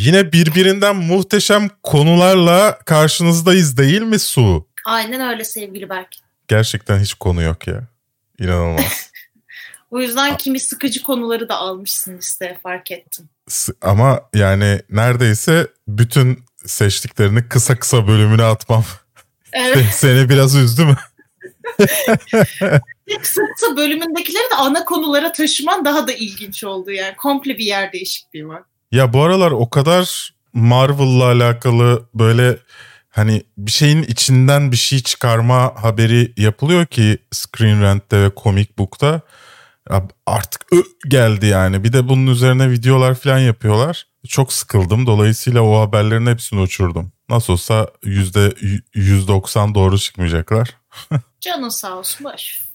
Yine birbirinden muhteşem konularla karşınızdayız değil mi Su? Aynen öyle sevgili Berk. Gerçekten hiç konu yok ya. İnanılmaz. o yüzden kimi sıkıcı konuları da almışsın işte fark ettim. Ama yani neredeyse bütün seçtiklerini kısa kısa bölümüne atmam. Evet. Seni biraz üzdü mü? kısa kısa bölümündekileri de ana konulara taşıman daha da ilginç oldu yani. Komple bir yer değişikliği var. Ya bu aralar o kadar Marvel'la alakalı böyle hani bir şeyin içinden bir şey çıkarma haberi yapılıyor ki Screen Rant'te ve Comic Book'ta artık ö geldi yani. Bir de bunun üzerine videolar falan yapıyorlar. Çok sıkıldım. Dolayısıyla o haberlerin hepsini uçurdum. Nasıl olsa yüzde 190 doğru çıkmayacaklar. Canın sağ olsun baş.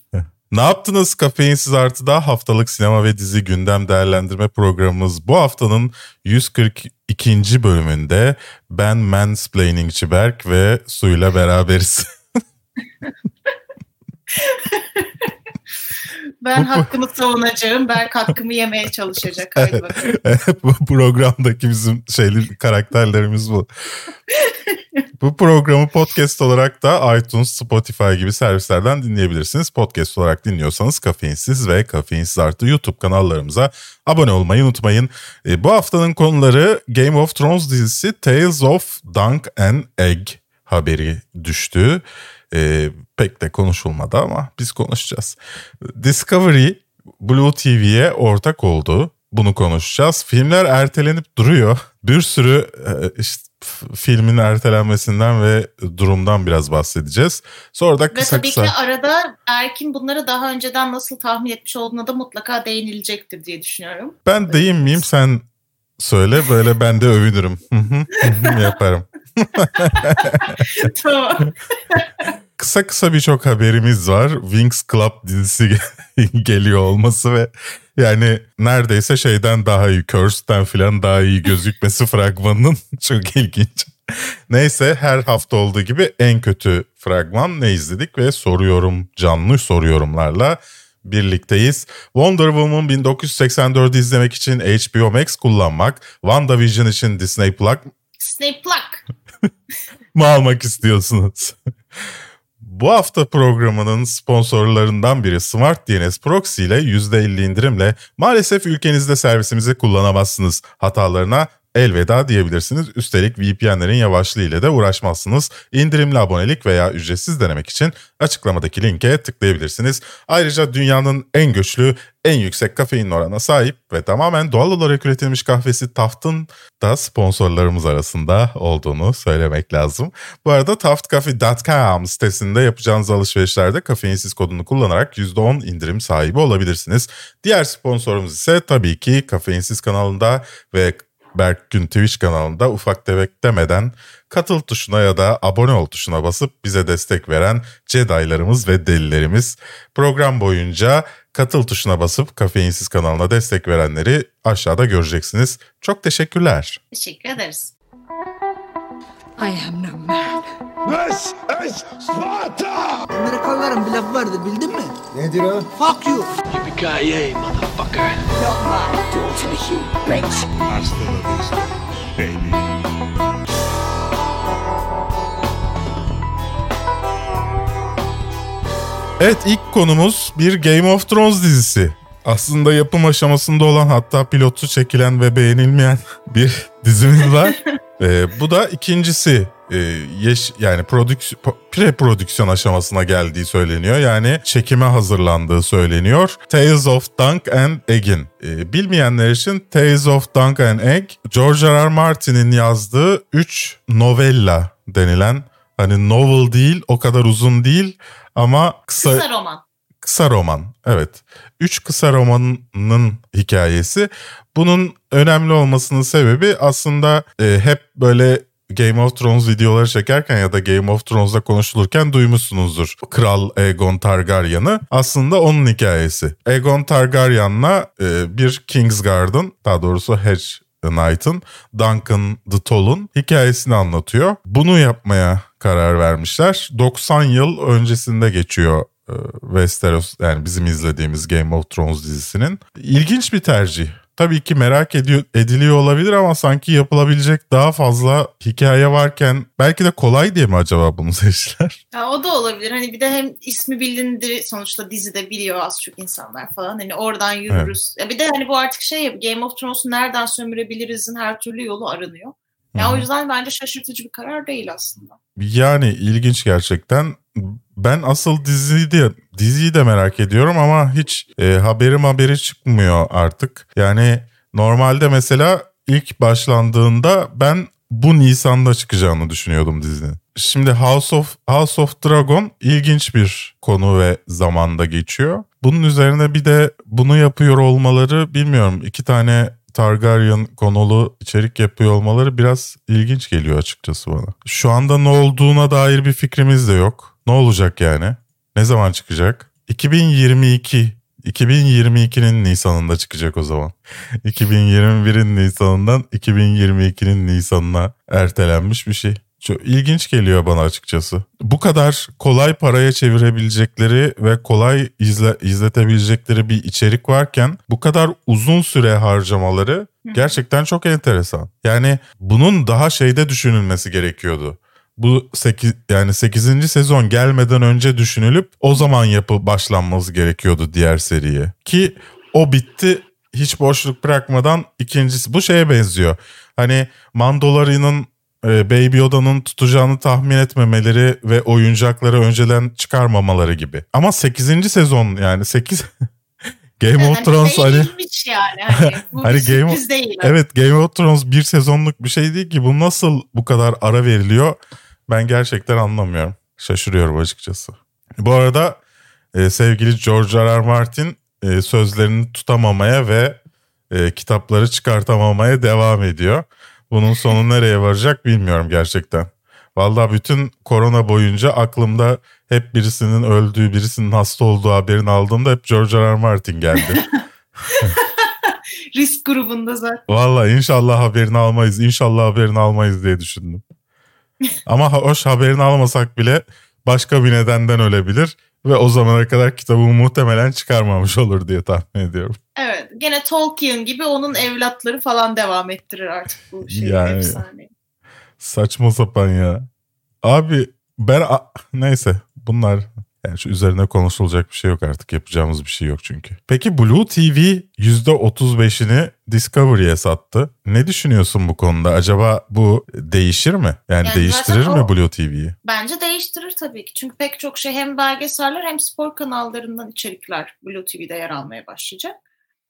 Ne yaptınız Kafeinsiz Artı'da haftalık sinema ve dizi gündem değerlendirme programımız bu haftanın 142. bölümünde ben Mansplainingçi Berk ve Su'yla beraberiz. Ben hakkımı savunacağım. Berk hakkımı yemeye çalışacak. Bu programdaki bizim şeyli karakterlerimiz bu. Bu programı podcast olarak da iTunes, Spotify gibi servislerden dinleyebilirsiniz. Podcast olarak dinliyorsanız Kafeinsiz ve Kafeinsiz Artı YouTube kanallarımıza abone olmayı unutmayın. E, bu haftanın konuları Game of Thrones dizisi Tales of Dunk and Egg haberi düştü. E, pek de konuşulmadı ama biz konuşacağız. Discovery Blue TV'ye ortak oldu. Bunu konuşacağız. Filmler ertelenip duruyor. Bir sürü e, işte filmin ertelenmesinden ve durumdan biraz bahsedeceğiz. Sonra da kısa ve tabii kısa... ki arada Erkin bunları daha önceden nasıl tahmin etmiş olduğuna da mutlaka değinilecektir diye düşünüyorum. Ben değinmeyeyim sen söyle böyle ben de övünürüm. yaparım. tamam. kısa kısa birçok haberimiz var. Wings Club dizisi geliyor olması ve yani neredeyse şeyden daha iyi, Cursed'den falan daha iyi gözükmesi fragmanının çok ilginç. Neyse her hafta olduğu gibi en kötü fragman ne izledik ve soruyorum canlı soruyorumlarla birlikteyiz. Wonder Woman 1984 izlemek için HBO Max kullanmak, WandaVision için Disney Plus Disney Plus mı almak istiyorsunuz? Bu hafta programının sponsorlarından biri Smart DNS Proxy ile %50 indirimle maalesef ülkenizde servisimizi kullanamazsınız. Hatalarına elveda diyebilirsiniz. Üstelik VPN'lerin yavaşlığı ile de uğraşmazsınız. İndirimli abonelik veya ücretsiz denemek için açıklamadaki linke tıklayabilirsiniz. Ayrıca dünyanın en güçlü, en yüksek kafein oranına sahip ve tamamen doğal olarak üretilmiş kahvesi Taft'ın da sponsorlarımız arasında olduğunu söylemek lazım. Bu arada taftcafe.com sitesinde yapacağınız alışverişlerde kafeinsiz kodunu kullanarak %10 indirim sahibi olabilirsiniz. Diğer sponsorumuz ise tabii ki Kafeinsiz kanalında ve Berk Gün Twitch kanalında ufak tefek demeden katıl tuşuna ya da abone ol tuşuna basıp bize destek veren Jedi'larımız ve delilerimiz. Program boyunca katıl tuşuna basıp Kafeinsiz kanalına destek verenleri aşağıda göreceksiniz. Çok teşekkürler. Teşekkür ederiz. I am no man. This is Sparta! Amerikalıların bir lafı vardı bildin mi? Nedir o? Fuck you! Yippee-ki-yay motherfucker! Not my daughter, you bitch! Hasta la vista, baby. Evet ilk konumuz bir Game of Thrones dizisi. Aslında yapım aşamasında olan hatta pilotu çekilen ve beğenilmeyen bir dizimiz var. ee, bu da ikincisi e, yeş yani prodüksiyon pre prodüksiyon aşamasına geldiği söyleniyor. Yani çekime hazırlandığı söyleniyor. Tales of Dunk and Egg'in. E, bilmeyenler için Tales of Dunk and Egg George R. R. Martin'in yazdığı 3 novella denilen hani novel değil o kadar uzun değil ama kısa, kısa roman. Kısa roman evet. Üç kısa romanın hikayesi. Bunun önemli olmasının sebebi aslında e, hep böyle Game of Thrones videoları çekerken ya da Game of Thrones'da konuşulurken duymuşsunuzdur. Kral Aegon Targaryen'ı. Aslında onun hikayesi. Aegon Targaryen'la e, bir Kingsguard'ın daha doğrusu Hedge Knight'ın Duncan the Tall'un hikayesini anlatıyor. Bunu yapmaya karar vermişler. 90 yıl öncesinde geçiyor Westeros yani bizim izlediğimiz Game of Thrones dizisinin. İlginç bir tercih. tabii ki merak ediyor, ediliyor olabilir ama sanki yapılabilecek daha fazla hikaye varken belki de kolay diye mi acaba bunu seçtiler? Ya o da olabilir. Hani bir de hem ismi bilindir sonuçta dizide biliyor az çok insanlar falan. Hani oradan yürürüz. Ya bir de hani bu artık şey ya Game of Thrones'u nereden sömürebilirizin her türlü yolu aranıyor. Ya o yüzden bence şaşırtıcı bir karar değil aslında. Yani ilginç gerçekten. Ben asıl diziyi de, diziyi de merak ediyorum ama hiç e, haberim haberi çıkmıyor artık. Yani normalde mesela ilk başlandığında ben bu Nisan'da çıkacağını düşünüyordum dizinin. Şimdi House of House of Dragon ilginç bir konu ve zamanda geçiyor. Bunun üzerine bir de bunu yapıyor olmaları bilmiyorum. iki tane Targaryen konulu içerik yapıyor olmaları biraz ilginç geliyor açıkçası bana. Şu anda ne olduğuna dair bir fikrimiz de yok. Ne olacak yani? Ne zaman çıkacak? 2022 2022'nin Nisan'ında çıkacak o zaman. 2021'in Nisan'ından 2022'nin Nisan'ına ertelenmiş bir şey. Çok ilginç geliyor bana açıkçası. Bu kadar kolay paraya çevirebilecekleri ve kolay izle, izletebilecekleri bir içerik varken bu kadar uzun süre harcamaları gerçekten çok enteresan. Yani bunun daha şeyde düşünülmesi gerekiyordu. Bu 8 yani 8. sezon gelmeden önce düşünülüp o zaman yapı başlanması gerekiyordu diğer seriye. Ki o bitti hiç boşluk bırakmadan ikincisi bu şeye benziyor. Hani Mandalorian'ın e, Baby Yoda'nın tutacağını tahmin etmemeleri ve oyuncakları önceden çıkarmamaları gibi. Ama 8. sezon yani 8 Game of Thrones hani yani. Hani, Hani Game of- değil. evet Game of Thrones bir sezonluk bir şey değil ki bu nasıl bu kadar ara veriliyor ben gerçekten anlamıyorum. Şaşırıyorum açıkçası. Bu arada e, sevgili George R. R. Martin e, sözlerini tutamamaya ve e, kitapları çıkartamamaya devam ediyor. Bunun sonu nereye varacak bilmiyorum gerçekten. Vallahi bütün korona boyunca aklımda hep birisinin öldüğü, birisinin hasta olduğu haberini aldığımda hep George R. R. Martin geldi. Risk grubunda zaten. Vallahi inşallah haberini almayız, inşallah haberini almayız diye düşündüm. Ama hoş haberini almasak bile başka bir nedenden ölebilir ve o zamana kadar kitabı muhtemelen çıkarmamış olur diye tahmin ediyorum. Evet. Gene Tolkien gibi onun evlatları falan devam ettirir artık bu şeyi. Yani- efsaneyi. Saçma sapan ya. Abi ben neyse bunlar yani şu üzerine konuşulacak bir şey yok artık yapacağımız bir şey yok çünkü. Peki Blue TV %35'ini Discovery'e sattı. Ne düşünüyorsun bu konuda? Acaba bu değişir mi? Yani, Yani değiştirir mi o- Blue TV'yi? Bence değiştirir tabii ki. Çünkü pek çok şey hem belgeseller hem spor kanallarından içerikler Blue TV'de yer almaya başlayacak.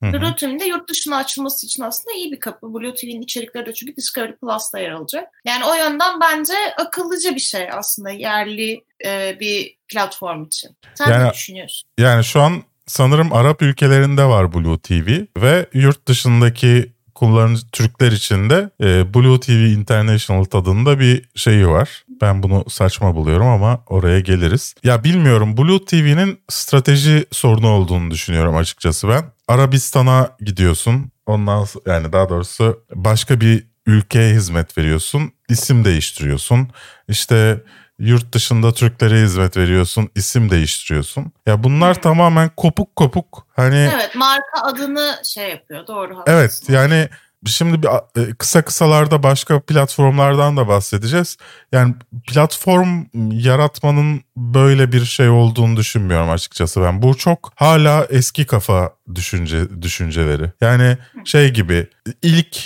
Blue TV'nin de yurt dışına açılması için aslında iyi bir kapı. Blue TV'nin içerikleri de çünkü Discovery Plus'ta yer alacak. Yani o yönden bence akıllıca bir şey aslında yerli e, bir platform için. Sen Yani- ne düşünüyorsun? Yani şu an sanırım Arap ülkelerinde var Blue TV ve yurt dışındaki kullanıcı Türkler için de e, Blue TV International tadında bir şeyi var. Ben bunu saçma buluyorum ama oraya geliriz. Ya bilmiyorum Blue TV'nin strateji sorunu olduğunu düşünüyorum açıkçası ben. Arabistan'a gidiyorsun. Ondan yani daha doğrusu başka bir ülkeye hizmet veriyorsun. isim değiştiriyorsun. İşte yurt dışında Türklere hizmet veriyorsun, isim değiştiriyorsun. Ya bunlar tamamen kopuk kopuk. Hani Evet marka adını şey yapıyor doğru Evet yani şimdi bir e, kısa kısalarda başka platformlardan da bahsedeceğiz. Yani platform yaratmanın böyle bir şey olduğunu düşünmüyorum açıkçası ben. Bu çok hala eski kafa düşünce düşünceleri. Yani şey gibi ilk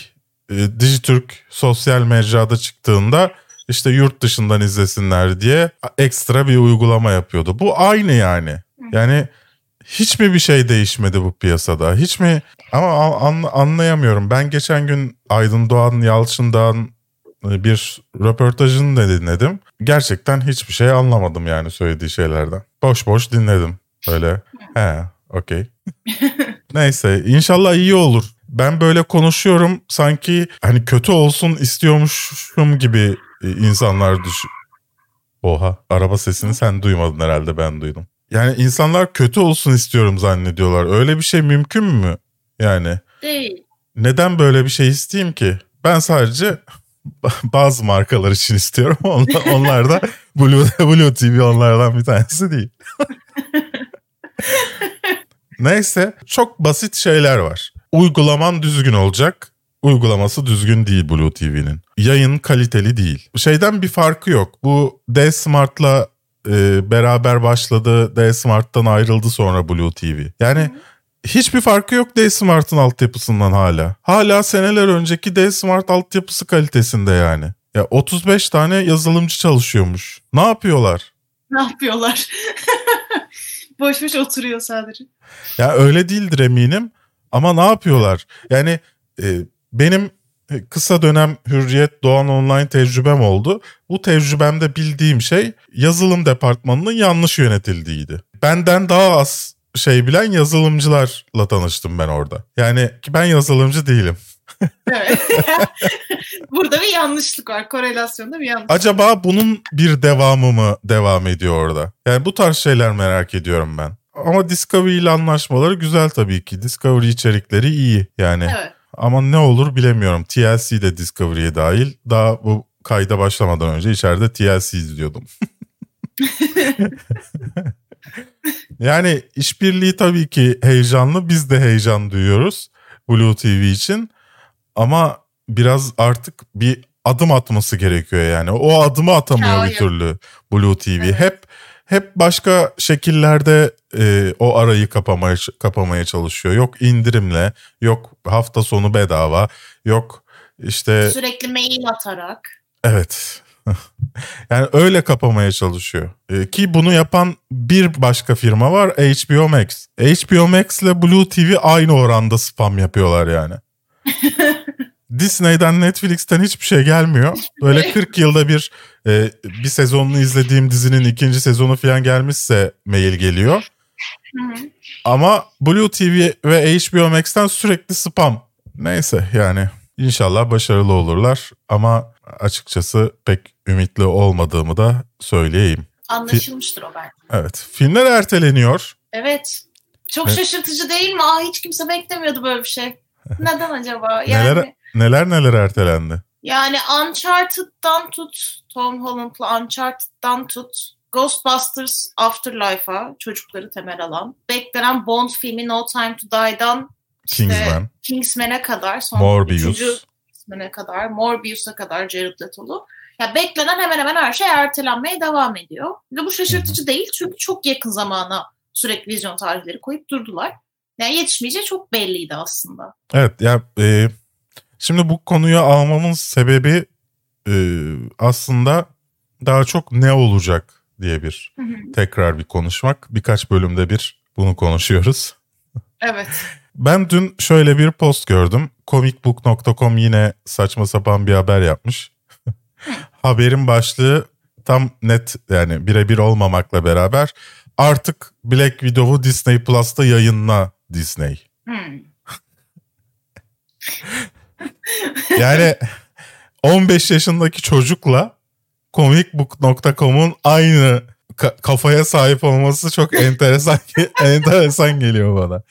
e, Dijitürk sosyal mecrada çıktığında işte yurt dışından izlesinler diye ekstra bir uygulama yapıyordu. Bu aynı yani. Yani hiç mi bir şey değişmedi bu piyasada? Hiç mi? Ama an- an- anlayamıyorum. Ben geçen gün Aydın Doğan Yalçın'dan e, bir röportajını da dinledim. Gerçekten hiçbir şey anlamadım yani söylediği şeylerden. Boş boş dinledim. Öyle. He, okey. Neyse inşallah iyi olur. Ben böyle konuşuyorum sanki hani kötü olsun istiyormuşum gibi e, insanlar düş... Oha araba sesini sen duymadın herhalde ben duydum. Yani insanlar kötü olsun istiyorum zannediyorlar. Öyle bir şey mümkün mü? Yani Değil. neden böyle bir şey isteyeyim ki? Ben sadece bazı markalar için istiyorum. Onlar, onlar da Blue, Blue TV onlardan bir tanesi değil. Neyse çok basit şeyler var. uygulaman düzgün olacak. Uygulaması düzgün değil Blue TV'nin. Yayın kaliteli değil. Şeyden bir farkı yok. Bu D Smart'la e, beraber başladı. D Smart'tan ayrıldı sonra Blue TV. Yani hiçbir farkı yok D Smart'ın altyapısından hala. Hala seneler önceki D Smart altyapısı kalitesinde yani. Ya 35 tane yazılımcı çalışıyormuş. Ne yapıyorlar? Ne yapıyorlar? boş boş oturuyor sadece. Ya öyle değildir eminim. Ama ne yapıyorlar? Yani e, benim kısa dönem Hürriyet Doğan Online tecrübem oldu. Bu tecrübemde bildiğim şey yazılım departmanının yanlış yönetildiğiydi. Benden daha az şey bilen yazılımcılarla tanıştım ben orada. Yani ki ben yazılımcı değilim. evet. Burada bir yanlışlık var. Korelasyonda bir yanlışlık. Acaba bunun bir devamı mı devam ediyor orada? Yani bu tarz şeyler merak ediyorum ben. Ama Discovery ile anlaşmaları güzel tabii ki. Discovery içerikleri iyi yani. Evet. Ama ne olur bilemiyorum. TLC de Discovery'ye dahil. Daha bu kayda başlamadan önce içeride TLC izliyordum. yani işbirliği tabii ki heyecanlı. Biz de heyecan duyuyoruz Blue TV için. Ama biraz artık bir adım atması gerekiyor yani. O adımı atamıyor Ya, bir türlü Blue TV. Evet. Hep hep başka şekillerde e, o arayı kapamaya kapamaya çalışıyor. Yok indirimle, yok hafta sonu bedava, yok işte Sürekli mail atarak. evet. yani öyle kapamaya çalışıyor. E, ki bunu yapan bir başka firma var HBO Max. HBO Max ile Blue TV aynı oranda spam yapıyorlar yani. Disney'den Netflix'ten hiçbir şey gelmiyor. Böyle 40 yılda bir e, bir sezonunu izlediğim dizinin ikinci sezonu falan gelmişse mail geliyor. Ama Blue TV ve HBO Max'ten sürekli spam. Neyse yani inşallah başarılı olurlar ama açıkçası pek ümitli olmadığımı da söyleyeyim. Anlaşılmıştır o bence. Evet filmler erteleniyor. Evet. Çok Evet. şaşırtıcı değil mi? Aa hiç kimse beklemiyordu böyle bir şey. Neden acaba? Yani Neler neler neler ertelendi. yani Uncharted'dan tut, Tom Holland'la Uncharted'dan tut, Ghostbusters Afterlife'a çocukları temel alan, beklenen Bond filmi No Time to Die'dan işte Kingsman, Kingsman'e kadar, son Morbius. Kingsman'e kadar, Morbius'a kadar Jared Leto'lu. Ya beklenen hemen hemen her şey ertelenmeye devam ediyor. Ve bu şaşırtıcı değil çünkü çok yakın zamana sürekli vizyon tarihleri koyup durdular. Yani yetişmeyeceği çok belliydi aslında. Evet ya e, şimdi bu konuyu almamın sebebi e, aslında daha çok ne olacak diye bir tekrar bir konuşmak. Birkaç bölümde bir bunu konuşuyoruz. Evet. Ben dün şöyle bir post gördüm. Comicbook.com yine saçma sapan bir haber yapmış. Haberin başlığı tam net yani birebir olmamakla beraber artık Black Widow'u Disney Plus'ta yayınla Disney. Hmm. Yani 15 yaşındaki çocukla comicbook.com'un aynı ka- kafaya sahip olması çok enteresan enteresan geliyor bana.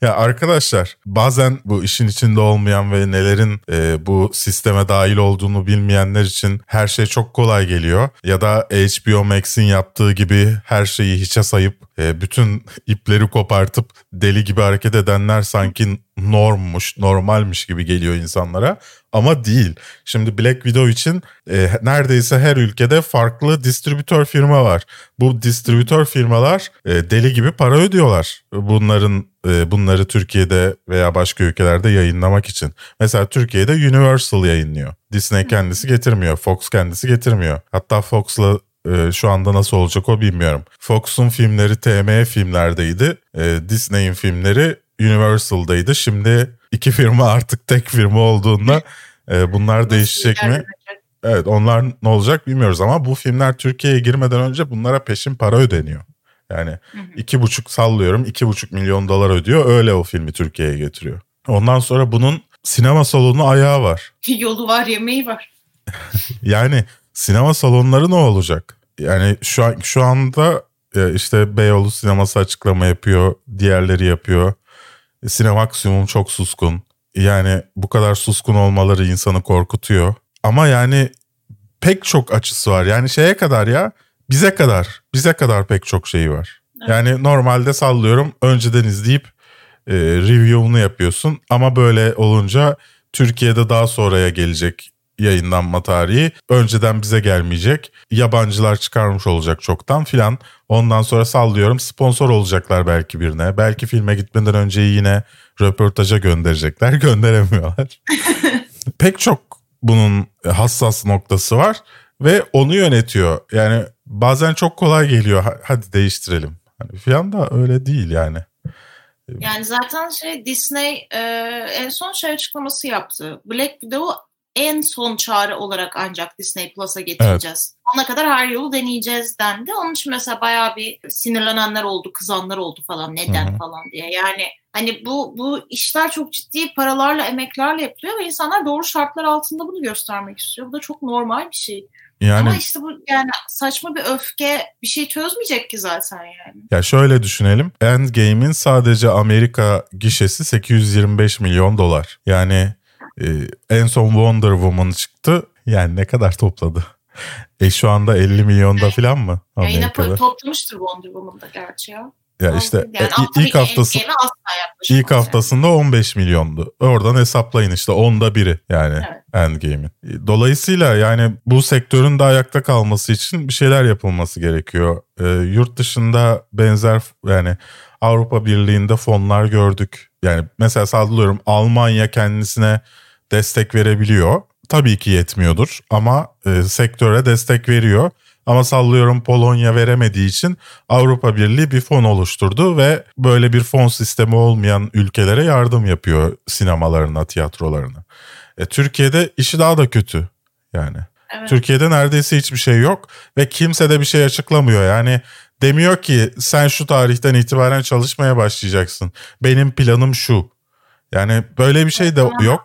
Ya arkadaşlar bazen bu işin içinde olmayan ve nelerin e, bu sisteme dahil olduğunu bilmeyenler için her şey çok kolay geliyor. Ya da HBO Max'in yaptığı gibi her şeyi hiçe sayıp e, bütün ipleri kopartıp deli gibi hareket edenler sanki normmuş, normalmiş gibi geliyor insanlara. Ama değil. Şimdi Black Widow için e, neredeyse her ülkede farklı distribütör firma var. Bu distribütör firmalar e, deli gibi para ödüyorlar. Bunların e, bunları Türkiye'de veya başka ülkelerde yayınlamak için. Mesela Türkiye'de Universal yayınlıyor. Disney kendisi getirmiyor. Fox kendisi getirmiyor. Hatta Fox'la e, şu anda nasıl olacak o bilmiyorum. Fox'un filmleri TM filmlerdeydi. E, Disney'in filmleri Universal'daydı. Şimdi iki firma artık tek firma olduğunda e, bunlar değişecek mi? Evet onlar ne olacak bilmiyoruz ama bu filmler Türkiye'ye girmeden önce bunlara peşin para ödeniyor. Yani Hı hı. iki buçuk sallıyorum iki buçuk milyon dolar ödüyor öyle o filmi Türkiye'ye getiriyor. Ondan sonra bunun sinema salonu ayağı var. Yolu var, yemeği var. Yani sinema salonları ne olacak? Yani şu an şu anda e, işte Beyoğlu sineması açıklama yapıyor, diğerleri yapıyor. Sinemaksimum çok suskun. Yani bu kadar suskun olmaları insanı korkutuyor. Ama yani pek çok açısı var. Yani şeye kadar ya bize kadar, bize kadar pek çok şeyi var. Yani normalde sallıyorum önceden izleyip e, review'unu yapıyorsun ama böyle olunca Türkiye'de daha sonraya gelecek yayınlanma tarihi. Önceden bize gelmeyecek. Yabancılar çıkarmış olacak çoktan filan. Ondan sonra sallıyorum sponsor olacaklar belki birine. Belki filme gitmeden önce yine röportaja gönderecekler. Gönderemiyorlar. Pek çok bunun hassas noktası var ve onu yönetiyor. Yani bazen çok kolay geliyor. Hadi değiştirelim. Hani filan da öyle değil yani. Yani zaten şey Disney e, en son şey açıklaması yaptı. Black Widow en son çare olarak ancak Disney Plus'a getireceğiz. Evet. Ona kadar her yolu deneyeceğiz dendi. Onun için mesela bayağı bir sinirlenenler oldu, kızanlar oldu falan neden Hı-hı. falan diye. Yani hani bu bu işler çok ciddi paralarla, emeklerle yapılıyor ve insanlar doğru şartlar altında bunu göstermek istiyor. Bu da çok normal bir şey. Yani, Ama işte bu yani saçma bir öfke bir şey çözmeyecek ki zaten yani. Ya şöyle düşünelim. Endgame'in sadece Amerika gişesi 825 milyon dolar. Yani e, en son Wonder Woman çıktı. Yani ne kadar topladı? E şu anda 50 milyonda falan mı? Ya yine toplamıştır Wonder Woman'da gerçi ya. Ya işte yani e, ilk haftası ilk haftasında 15 milyondu. Oradan hesaplayın işte onda biri yani evet. Endgame'in. E, dolayısıyla yani bu sektörün de ayakta kalması için bir şeyler yapılması gerekiyor. Ee, yurt dışında benzer yani Avrupa Birliği'nde fonlar gördük. Yani mesela sallıyorum Almanya kendisine destek verebiliyor. Tabii ki yetmiyordur ama e, sektöre destek veriyor. Ama sallıyorum Polonya veremediği için Avrupa Birliği bir fon oluşturdu ve böyle bir fon sistemi olmayan ülkelere yardım yapıyor sinemalarına, tiyatrolarına. E, Türkiye'de işi daha da kötü yani. Evet. Türkiye'de neredeyse hiçbir şey yok ve kimse de bir şey açıklamıyor. Yani demiyor ki sen şu tarihten itibaren çalışmaya başlayacaksın. Benim planım şu. Yani böyle bir şey de yok.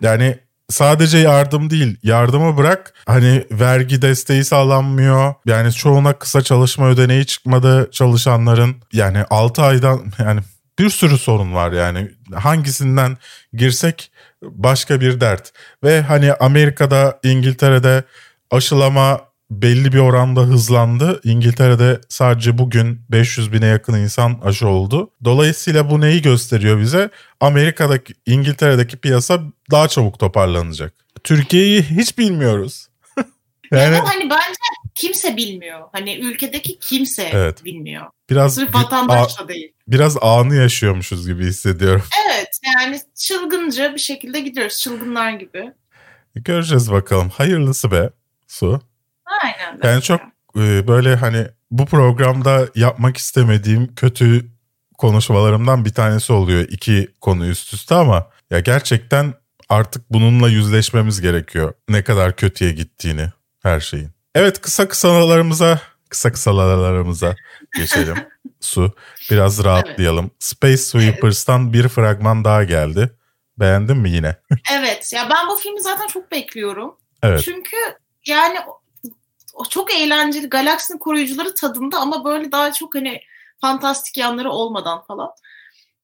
Yani sadece yardım değil yardımı bırak. Hani vergi desteği sağlanmıyor. Yani çoğuna kısa çalışma ödeneği çıkmadı çalışanların. Yani 6 aydan yani bir sürü sorun var yani. Hangisinden girsek başka bir dert. Ve hani Amerika'da İngiltere'de aşılama belli bir oranda hızlandı. İngiltere'de sadece bugün 500 bine yakın insan aşı oldu. Dolayısıyla bu neyi gösteriyor bize? Amerika'daki, İngiltere'deki piyasa daha çabuk toparlanacak. Türkiye'yi hiç bilmiyoruz. yani evet, hani bence kimse bilmiyor. Hani ülkedeki kimse evet. bilmiyor. Biraz Sırf vatandaş da değil. Biraz anı yaşıyormuşuz gibi hissediyorum. Evet yani çılgınca bir şekilde gidiyoruz. Çılgınlar gibi. Göreceğiz bakalım. Hayırlısı be Su. Aynen. Yani çok e, böyle hani bu programda yapmak istemediğim kötü konuşmalarımdan bir tanesi oluyor iki konu üst üste ama ya gerçekten artık bununla yüzleşmemiz gerekiyor. Ne kadar kötüye gittiğini her şeyin. Evet kısa kısalarımıza kısa kısalarımıza geçelim. Su biraz rahatlayalım. Evet. Space Sweepers'tan evet. bir fragman daha geldi. Beğendin mi yine? evet ya ben bu filmi zaten çok bekliyorum. Evet. Çünkü yani çok eğlenceli galaksinin koruyucuları tadında ama böyle daha çok hani fantastik yanları olmadan falan.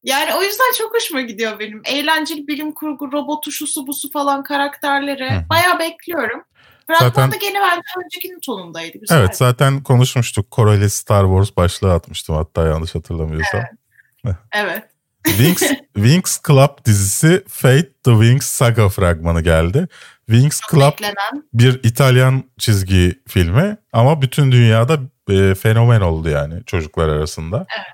Yani o yüzden çok hoşuma gidiyor benim. Eğlenceli bilim kurgu, robotu, şusu busu falan karakterleri. Hı. Bayağı bekliyorum. Fragman da gene bence öncekinin tonundaydı. Güzel. Evet zaten konuşmuştuk. Koreli Star Wars başlığı atmıştım hatta yanlış hatırlamıyorsam. Evet. evet. Wings, Wings Club dizisi Fate the Wings Saga fragmanı geldi. Wings Çok Club beklenen. bir İtalyan çizgi filmi ama bütün dünyada e, fenomen oldu yani çocuklar arasında. Evet.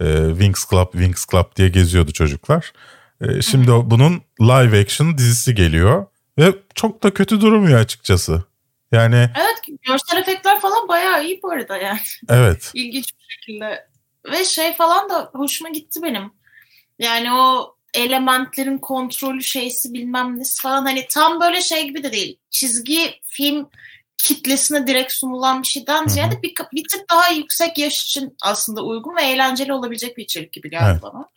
E, Wings Club, Wings Club diye geziyordu çocuklar. E, şimdi Hı. bunun live action dizisi geliyor ve çok da kötü durmuyor açıkçası. Yani Evet, görsel efektler falan bayağı iyi bu arada yani. Evet. İlginç bir şekilde. Ve şey falan da hoşuma gitti benim. Yani o elementlerin kontrolü şeysi bilmem nesi falan hani tam böyle şey gibi de değil. Çizgi film kitlesine direkt sunulan bir şeyden ziyade bir, bir tık daha yüksek yaş için aslında uygun ve eğlenceli olabilecek bir içerik gibi geldi evet. bana.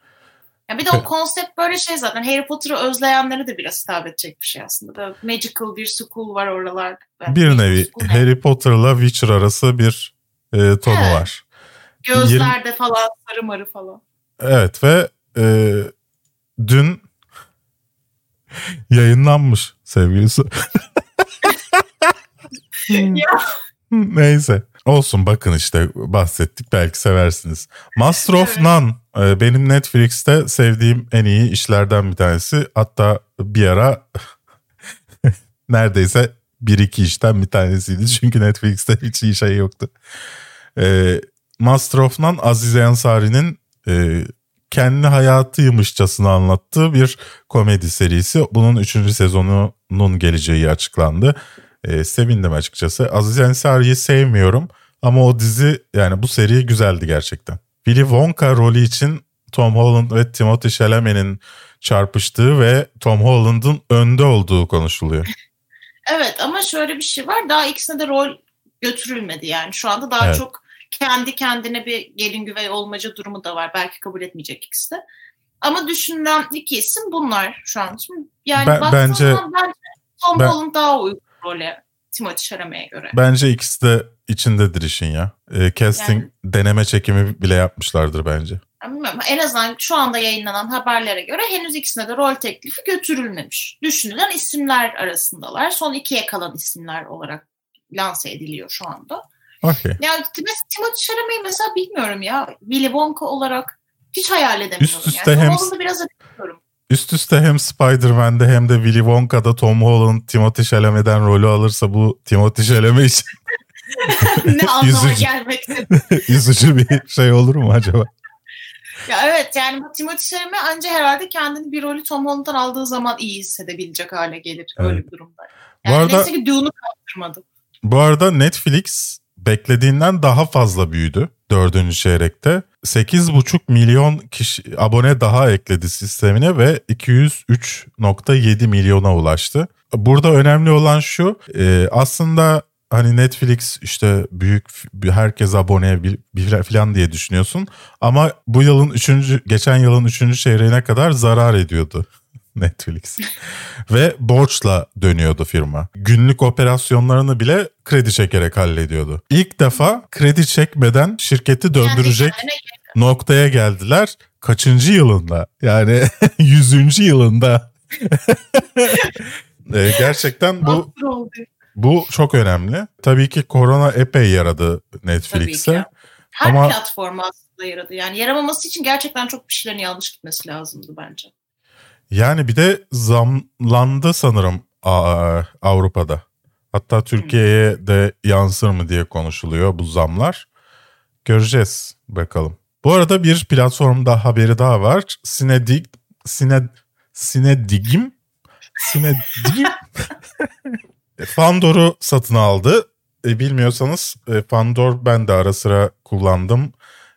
Yani bir de o konsept böyle şey zaten Harry Potter'ı özleyenlere de biraz hitap edecek bir şey aslında. Böyle magical bir school var oralar. Yani bir nevi Harry Potter'la Witcher arası bir e, tonu evet. var. Gözlerde 20... falan sarı marı falan. Evet ve e, dün yayınlanmış sevgilisi. Neyse. Olsun bakın işte bahsettik belki seversiniz. Master of None Ee, benim Netflix'te sevdiğim en iyi işlerden bir tanesi. Hatta bir ara neredeyse bir iki işten bir tanesiydi. Çünkü Netflix'te hiç iyi şey yoktu. Ee, Master of None Azize Ansari'nin e, kendi hayatıymışçasına anlattığı bir komedi serisi. Bunun üçüncü sezonunun geleceği açıklandı. Ee, sevindim açıkçası. Aziz Ansari'yi sevmiyorum ama o dizi yani bu seri güzeldi gerçekten. Willy Wonka rolü için Tom Holland ve Timothée Chalamet'in çarpıştığı ve Tom Holland'ın önde olduğu konuşuluyor. Evet ama şöyle bir şey var. Daha ikisine de rol götürülmedi yani. Şu anda daha Evet. çok kendi kendine bir gelin güvey olmaca durumu da var. Belki kabul etmeyecek ikisi de. Ama düşünülen iki isim bunlar şu an. Şimdi yani Ben- bence- bence Tom ben- daha uygun role Timothée Chalamet'e göre. Bence ikisi de içindedir işin ya. Ee, casting Yani- deneme çekimi bile yapmışlardır bence. Bilmiyorum. En azından şu anda yayınlanan haberlere göre henüz ikisine de rol teklifi götürülmemiş. Düşünülen isimler arasındalar. Son ikiye kalan isimler olarak lanse ediliyor şu anda. Okey. Ya Tim- Timothée Chalamet'i mesela bilmiyorum ya. Willy Wonka olarak hiç hayal edemiyorum. Üst üste yani. hem- Tom biraz bilmiyorum. Üst üste hem Spider-Man'de hem de Willy Wonka'da Tom Holland Timothée Chalamet'den rolü alırsa bu Timothée Chalamet için ne anlama Yüzücü. gelmekte. üzücü bir şey olur mu acaba? ya evet yani bu Timothée Chalamet anca herhalde kendini bir rolü Tom Holland'dan aldığı zaman iyi hissedebilecek hale gelir öyle Evet. bir durumda. Bu Yani arada- neyse ki Dune'u kaptırmadı. Bu arada Netflix beklediğinden daha fazla büyüdü dördüncü çeyrekte. 8,5 milyon kişi abone daha ekledi sistemine ve 203.7 milyona ulaştı. Burada önemli olan şu e, aslında hani Netflix işte büyük herkes bir falan diye düşünüyorsun. Ama bu yılın üçüncü geçen yılın üçüncü çeyreğine kadar zarar ediyordu Netflix. Ve borçla dönüyordu firma. Günlük operasyonlarını bile kredi çekerek hallediyordu. İlk defa kredi çekmeden şirketi döndürecek noktaya geldiler. Kaçıncı yılında? Yani yüzüncü yılında. Ee, gerçekten bu bu çok önemli. Tabii ki korona epey yaradı Netflix'e. Her Ama- platforma aslında yaradı. Yani yaramaması için gerçekten çok bir şeylerin yanlış gitmesi lazımdı bence. Yani bir de zamlandı sanırım Avrupa'da. Hatta Türkiye'ye de yansır mı diye konuşuluyor bu zamlar. Göreceğiz bakalım. Bu arada bir platformda haberi daha var. Sinedig, Sine, Sinedigim, Sinedigim Fandor'u satın aldı. E, bilmiyorsanız e, Fandor ben de ara sıra kullandım.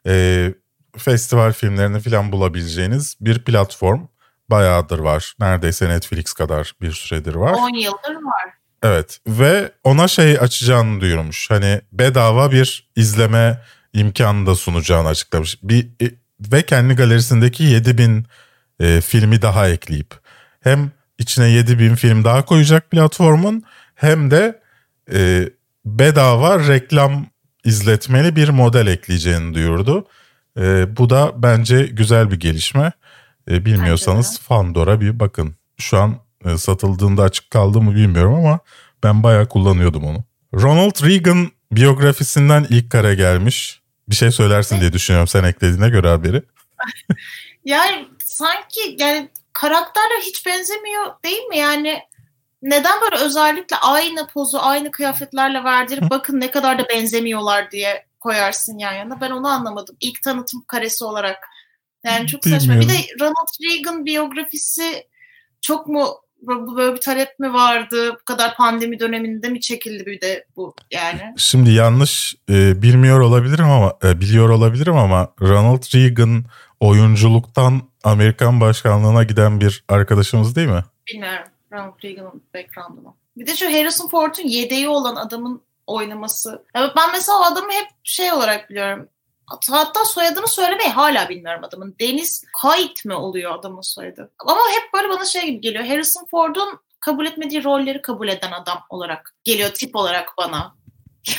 E, festival filmlerini falan bulabileceğiniz bir platform. Bayağıdır var. Neredeyse Netflix kadar bir süredir var. 10 yıldır var. Evet ve ona şey açacağını duyurmuş. Hani bedava bir izleme imkanı da sunacağını açıklamış. Bir e, ve kendi galerisindeki 7000 e, filmi daha ekleyip hem içine 7000 film daha koyacak platformun hem de e, bedava reklam izletmeli bir model ekleyeceğini duyurdu. E, bu da bence güzel bir gelişme. E, bilmiyorsanız Fandor'a bir bakın. Şu an e, satıldığında açık kaldı mı bilmiyorum ama ben bayağı kullanıyordum onu. Ronald Reagan biyografisinden ilk kare gelmiş. Bir şey söylersin diye düşünüyorum sen eklediğine göre haberi. Yani sanki yani karakterler hiç benzemiyor değil mi? Yani neden böyle özellikle aynı pozu, aynı kıyafetlerle verdirip bakın ne kadar da benzemiyorlar diye koyarsın yan yana. Ben onu anlamadım. İlk tanıtım karesi olarak. Yani çok saçma. Bir de Bilmiyorum. Ronald Reagan biyografisi çok mu böyle bir talep mi vardı? Bu kadar pandemi döneminde mi çekildi bir de bu yani? Şimdi yanlış e, bilmiyor olabilirim ama e, biliyor olabilirim ama Ronald Reagan oyunculuktan Amerikan başkanlığına giden bir arkadaşımız değil mi? Bilmiyorum. Ronald Reagan'ın background'unu. Bir de şu Harrison Ford'un yedeği olan adamın oynaması. Ya ben mesela o adamı hep şey olarak biliyorum. Hatta, soyadını söylemeyi hala bilmiyorum adamın. Deniz Kayıt mı oluyor adamın soyadı? Ama hep böyle bana şey gibi geliyor. Harrison Ford'un kabul etmediği rolleri kabul eden adam olarak geliyor tip olarak bana.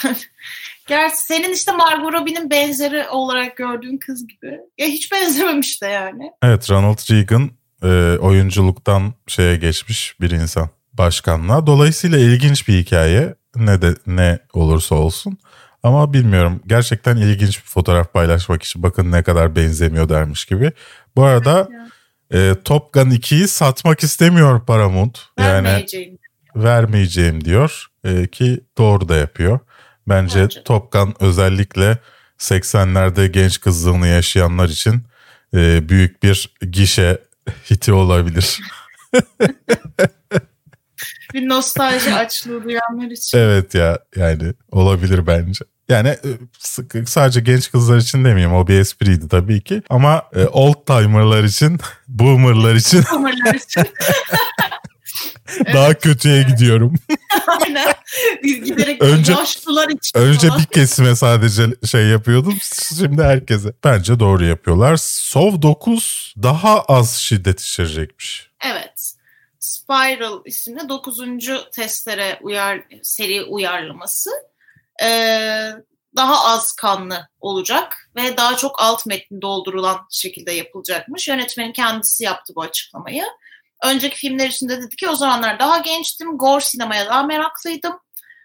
Yani Gerçi senin işte Margot Robbie'nin benzeri olarak gördüğün kız gibi. Ya hiç benzememiş de yani. Evet Ronald Reagan e, oyunculuktan şeye geçmiş bir insan başkanlığa. Dolayısıyla ilginç bir hikaye ne de ne olursa olsun. Ama bilmiyorum. Gerçekten ilginç bir fotoğraf paylaşmak için. Bakın ne kadar benzemiyor dermiş gibi. Bu arada e, Top Gun 2'yi satmak istemiyor Paramount. Yani Vermeyeceğim. vermeyeceğim diyor e, ki doğru da yapıyor. Bence, Bence. Top Gun özellikle 80'lerde genç kızlığını yaşayanlar için e, büyük bir gişe hiti olabilir. Bir nostalji açlığı duyanlar için. evet ya yani olabilir bence. Yani e, sadece genç kızlar için demeyeyim o bir espriydi tabii ki. Ama e, old timer'lar için, boomer'lar için Kumarlar için. daha kötüye gidiyorum. Aynen. Biz giderek Önce- yaşlılar için Önce falan. bir kesime sadece şey yapıyordum. Şimdi herkese. Bence doğru yapıyorlar. SOV 9 daha az şiddet içerecekmiş. Evet. Spiral isimli 9. testere uyar, seri uyarlaması ee, daha az kanlı olacak ve daha çok alt metni doldurulan şekilde yapılacakmış. Yönetmenin kendisi yaptı bu açıklamayı. Önceki filmler için de dedi ki o zamanlar daha gençtim, gore sinemaya daha meraklıydım.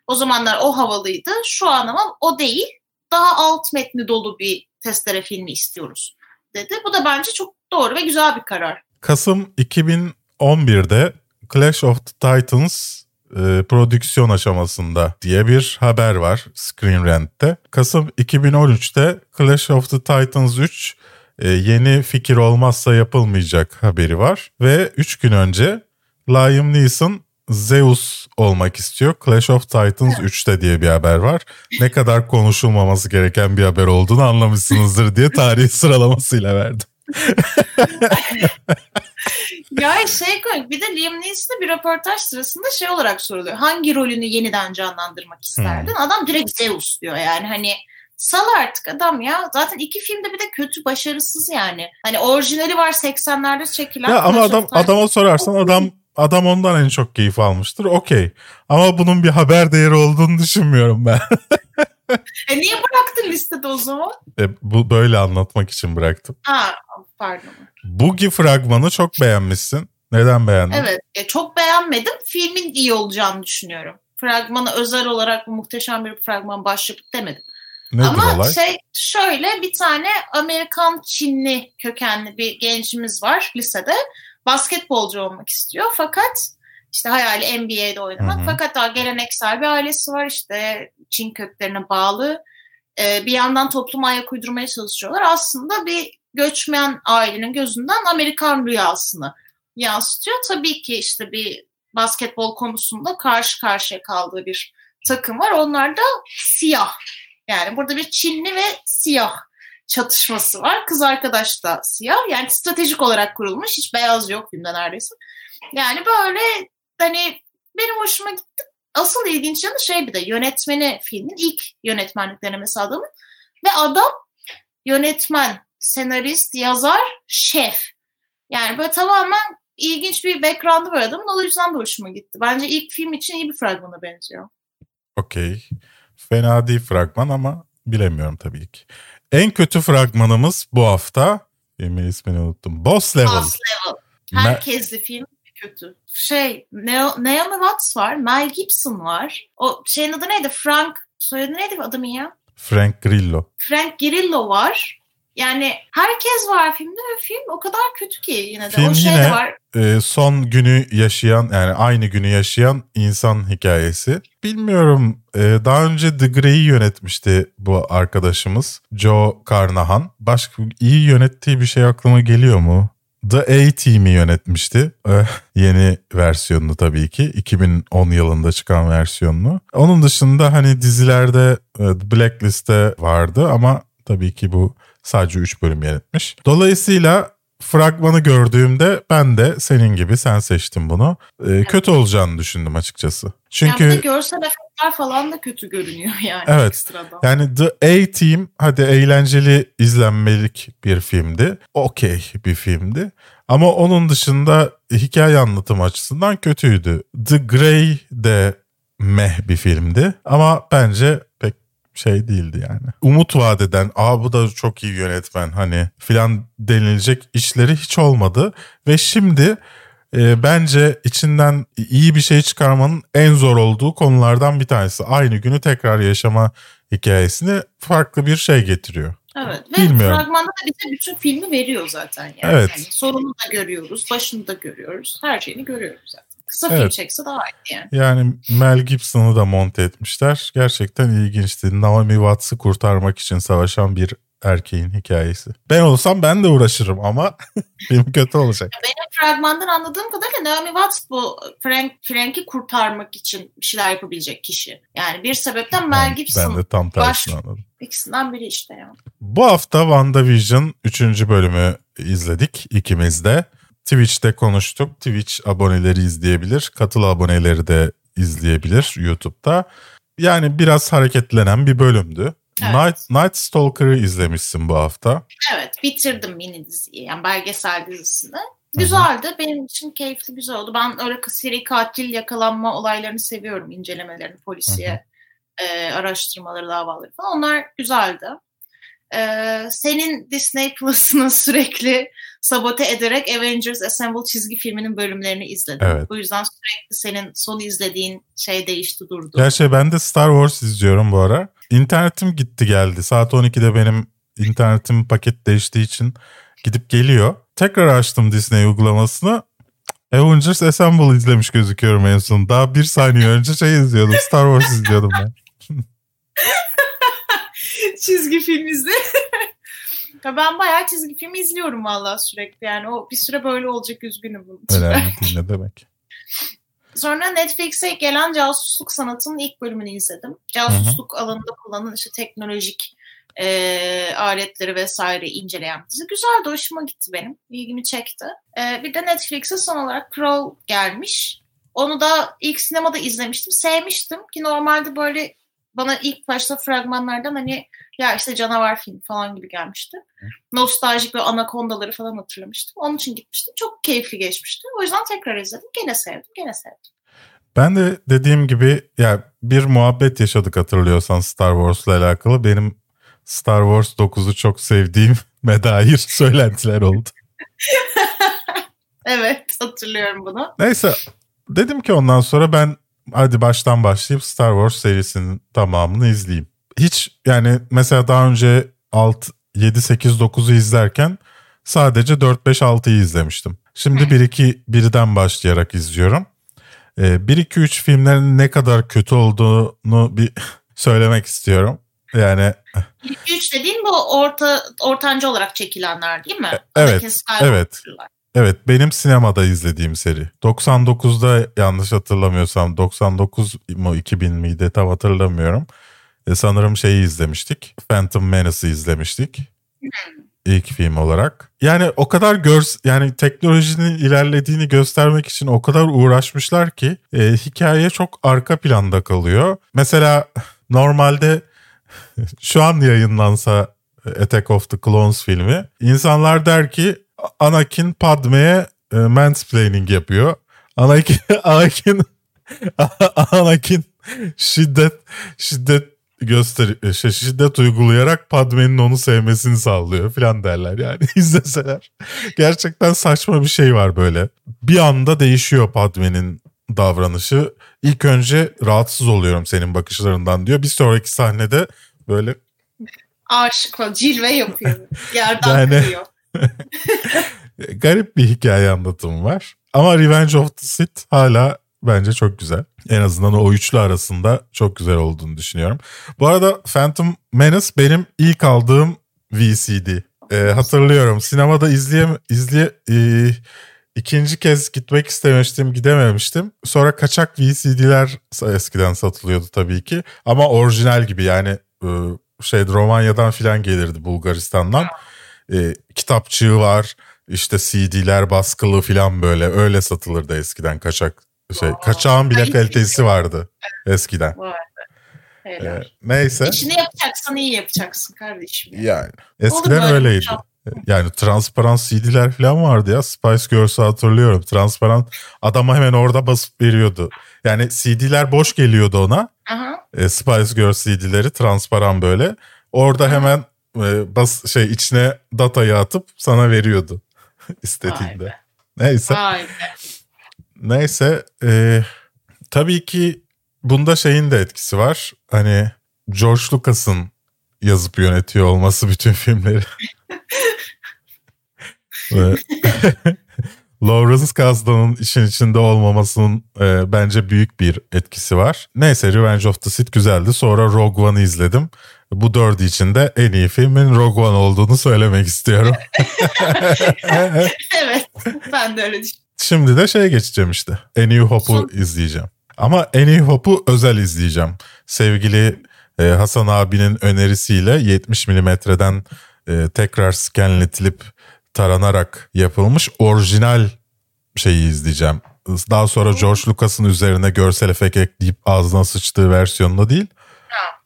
O zamanlar o havalıydı. Şu an ama o değil. Daha alt metni dolu bir testere filmi istiyoruz dedi. Bu da bence çok doğru ve güzel bir karar. Kasım 2011'de Clash of the Titans e, prodüksiyon aşamasında diye bir haber var Screen Rant'te. Kasım 2013'te Clash of the Titans 3 e, yeni fikir olmazsa yapılmayacak haberi var. Ve 3 gün önce Liam Neeson Zeus olmak istiyor. Clash of Titans 3'te diye bir haber var. Ne kadar konuşulmaması gereken bir haber olduğunu anlamışsınızdır diye tarihi sıralamasıyla verdim. Ya şey komik bir de Liam Neeson'a bir röportaj sırasında şey olarak soruluyor. Hangi rolünü yeniden canlandırmak isterdin? Adam direkt Zeus diyor yani hani sal artık adam ya. Zaten iki filmde bir de kötü başarısız yani. Hani orijinali var 80'lerde çekilen. Ya ama adam Titans. adama sorarsan adam adam ondan en çok keyif almıştır. Okey. Ama bunun bir haber değeri olduğunu düşünmüyorum ben. E niye bıraktın listede o zaman? E, bu böyle anlatmak için bıraktım. Ha pardon. Boogie fragmanı çok beğenmişsin. Neden beğendin? Evet e, çok beğenmedim. Filmin iyi olacağını düşünüyorum. Fragmanı özel olarak bu muhteşem bir fragman başyapıt demedim. Nedir Ama olay? şey şöyle bir tane Amerikan Çinli kökenli bir gencimiz var lisede. Basketbolcu olmak istiyor fakat işte hayali NBA'de oynamak. Hı hı. Fakat daha geleneksel bir ailesi var işte Çin köklerine bağlı. Ee, bir yandan topluma ayak uydurmaya çalışıyorlar. Aslında bir göçmen ailenin gözünden Amerikan rüyasını yansıtıyor. Tabii ki işte bir basketbol konusunda karşı karşıya kaldığı bir takım var. Onlar da siyah. Yani burada bir Çinli ve siyah çatışması var. Kız arkadaş da siyah. Yani stratejik olarak kurulmuş. Hiç beyaz yok filmde neredeyse. Yani böyle hani benim hoşuma gitti. Asıl ilginç yanı şey bir de yönetmeni filmin ilk yönetmenlik denemesi adamın. Ve adam yönetmen, senarist, yazar, şef. Yani böyle tamamen ilginç bir background'ı var adamın. O yüzden de hoşuma gitti. Bence ilk film için iyi bir fragmana benziyor. Okey. Fena değil fragman ama bilemiyorum tabii ki. En kötü fragmanımız bu hafta. Filmin ismini unuttum. Boss Level. Boss Level. Herkesli film kötü. Şey, Naomi Watts var, Mel Gibson var. O şeyin adı neydi? Frank, soyadı neydi adamın ya? Frank Grillo. Frank Grillo var. Yani herkes var filmde ve film o kadar kötü ki yine de. Film o şey yine- de var. Ee, son günü yaşayan yani aynı günü yaşayan insan hikayesi. Bilmiyorum ee, daha önce The Grey'i yönetmişti bu arkadaşımız Joe Carnahan. Başka iyi yönettiği bir şey aklıma geliyor mu? The A-Team'i yönetmişti. Eh, yeni versiyonunu tabii ki. 2010 yılında çıkan versiyonunu. Onun dışında hani dizilerde e, Blacklist'te vardı ama tabii ki bu sadece 3 bölüm yönetmiş. Dolayısıyla fragmanı gördüğümde ben de senin gibi sen seçtin bunu. Ee, kötü olacağını düşündüm açıkçası. Çünkü Yani görsel efektler falan da kötü görünüyor yani Evet. ekstradan. yani The A-Team hadi eğlenceli izlenmelik bir filmdi. Okey bir filmdi. Ama onun dışında hikaye anlatımı açısından kötüydü. The Grey de meh bir filmdi. Ama bence şey değildi yani. Umut vadeden aa bu da çok iyi yönetmen hani filan denilecek işleri hiç olmadı. Ve şimdi e, bence içinden iyi bir şey çıkarmanın en zor olduğu konulardan bir tanesi. Aynı günü tekrar yaşama hikayesini farklı bir şey getiriyor. Evet ve Bilmiyorum. fragmanda da bize bütün filmi veriyor zaten. Yani. Evet. Yani sonunu da görüyoruz, başını da görüyoruz, her şeyini görüyoruz zaten. Kısa evet. film çekse daha iyi yani. Yani Mel Gibson'ı da monte etmişler. Gerçekten ilginçti. Naomi Watts'ı kurtarmak için savaşan bir erkeğin hikayesi. Ben olsam ben de uğraşırım ama film kötü olacak. Benim fragmandan anladığım kadarıyla Naomi Watts bu Frank Frank'i kurtarmak için bir şeyler yapabilecek kişi. Yani bir sebepten Mel Gibson. Ben de tam tersini baş... anladım. İkisinden biri işte ya. Bu hafta WandaVision 3. bölümü izledik ikimiz de. Twitch'te konuştuk. Twitch aboneleri izleyebilir. Katıl aboneleri de izleyebilir YouTube'da. Yani biraz hareketlenen bir bölümdü. Evet. Night, Night Stalker'ı izlemişsin bu hafta. Evet bitirdim mini diziyi yani belgesel dizisini. Güzeldi. Hı-hı. Benim için keyifli güzel oldu. Ben öyle seri katil yakalanma olaylarını seviyorum. incelemelerini, polisiye e, araştırmaları, davaları falan. Onlar güzeldi. E, senin Disney Plus'ını sürekli sabote ederek Avengers Assemble çizgi filminin bölümlerini izledim. Evet. Bu yüzden sürekli senin son izlediğin şey değişti durdu. Gerçi ben de Star Wars izliyorum bu ara. İnternetim gitti geldi. Saat 12'de benim internetim paket değiştiği için gidip geliyor. Tekrar açtım Disney uygulamasını. Avengers Assemble izlemiş gözüküyorum en son. Daha bir saniye önce şey izliyordum. Star Wars izliyordum ben. çizgi film izle. ben bayağı çizgi film izliyorum valla sürekli. Yani o bir süre böyle olacak üzgünüm bunun için. Önemli değil ne demek. Sonra Netflix'e gelen casusluk sanatının ilk bölümünü izledim. Casusluk Hı-hı. alanında kullanılan işte teknolojik e, aletleri vesaire inceleyen dizi. Güzel de hoşuma gitti benim. İlgimi çekti. E, bir de Netflix'e son olarak Crow gelmiş. Onu da ilk sinemada izlemiştim. Sevmiştim ki normalde böyle bana ilk başta fragmanlardan hani ya işte canavar film falan gibi gelmişti. Nostaljik ve anakondaları falan hatırlamıştım. Onun için gitmiştim. Çok keyifli geçmişti. O yüzden tekrar izledim. Gene sevdim, gene sevdim. Ben de dediğim gibi ya bir muhabbet yaşadık hatırlıyorsan Star Wars'la alakalı. Benim Star Wars 9'u çok sevdiğim dair söylentiler oldu. evet hatırlıyorum bunu. Neyse dedim ki ondan sonra ben hadi baştan başlayıp Star Wars serisinin tamamını izleyeyim. Hiç yani mesela daha önce 6, 7, 8, 9'u izlerken sadece 4, 5, 6'yı izlemiştim. Şimdi 1, 2, 1'den başlayarak izliyorum. 1, 2, 3 filmlerin ne kadar kötü olduğunu bir söylemek istiyorum. Yani 3 dediğin bu orta ortancı olarak çekilenler değil mi? Evet. Evet. Evet benim sinemada izlediğim seri. 99'da yanlış hatırlamıyorsam 99 mu 2000 miydi tam hatırlamıyorum. E, sanırım şeyi izlemiştik. Phantom Menace'ı izlemiştik. Hmm. İlk film olarak. Yani o kadar gör yani teknolojinin ilerlediğini göstermek için o kadar uğraşmışlar ki e, hikaye çok arka planda kalıyor. Mesela normalde şu an yayınlansa Attack of the Clones filmi insanlar der ki Anakin Padme'ye e, mansplaining yapıyor. Anakin Anakin Anakin şiddet şiddet göster şey, şiddet uygulayarak Padme'nin onu sevmesini sağlıyor falan derler yani izleseler. Gerçekten saçma bir şey var böyle. Bir anda değişiyor Padme'nin davranışı. İlk önce rahatsız oluyorum senin bakışlarından diyor. Bir sonraki sahnede böyle aşık falan cilve yapıyor. Yerden yani... kırıyor. Garip bir hikaye anlatımı var. Ama Revenge of the Sith hala bence çok güzel. En azından o üçlü arasında çok güzel olduğunu düşünüyorum. Bu arada Phantom Menace benim ilk aldığım VCD. Ee, hatırlıyorum sinemada izleye, izleye e, ikinci kez gitmek istemiştim gidememiştim. Sonra kaçak VCD'ler eskiden satılıyordu tabii ki. Ama orijinal gibi yani e, şey Romanya'dan filan gelirdi Bulgaristan'dan. E, kitapçığı var işte CD'ler baskılı filan böyle öyle satılırdı eskiden kaçak şey kaçağın bile kalitesi vardı eskiden. Ee, neyse. İşini yapacaksan iyi yapacaksın kardeşim. Yani eskiden öyleydi. Yani transparan CD'ler falan vardı ya. Spice Girls'ı hatırlıyorum. Transparan adama hemen orada basıp veriyordu. Yani CD'ler boş geliyordu ona. Aha. E, Spice Girls CD'leri transparan böyle. Orada hemen e, bas şey içine datayı atıp sana veriyordu istediğinde. Neyse. Vay be. Neyse e, tabii ki bunda şeyin de etkisi var. Hani George Lucas'ın yazıp yönetiyor olması bütün filmleri. Ve Lawrence Kasdan'ın işin içinde olmamasının e, bence büyük bir etkisi var. Neyse Revenge of the Sith güzeldi. Sonra Rogue One'ı izledim. Bu dördü içinde en iyi filmin Rogue One olduğunu söylemek istiyorum. evet ben de öyle düşünüyorum. Şimdi de şeye geçeceğim işte. A New Hope'u izleyeceğim. Ama A New Hope'u özel izleyeceğim. Sevgili e, Hasan abinin önerisiyle 70 milimetreden e, tekrar skenletilip taranarak yapılmış orijinal şeyi izleyeceğim. Daha sonra George Lucas'ın üzerine görsel efekt ekleyip ağzına sıçtığı versiyonunu değil.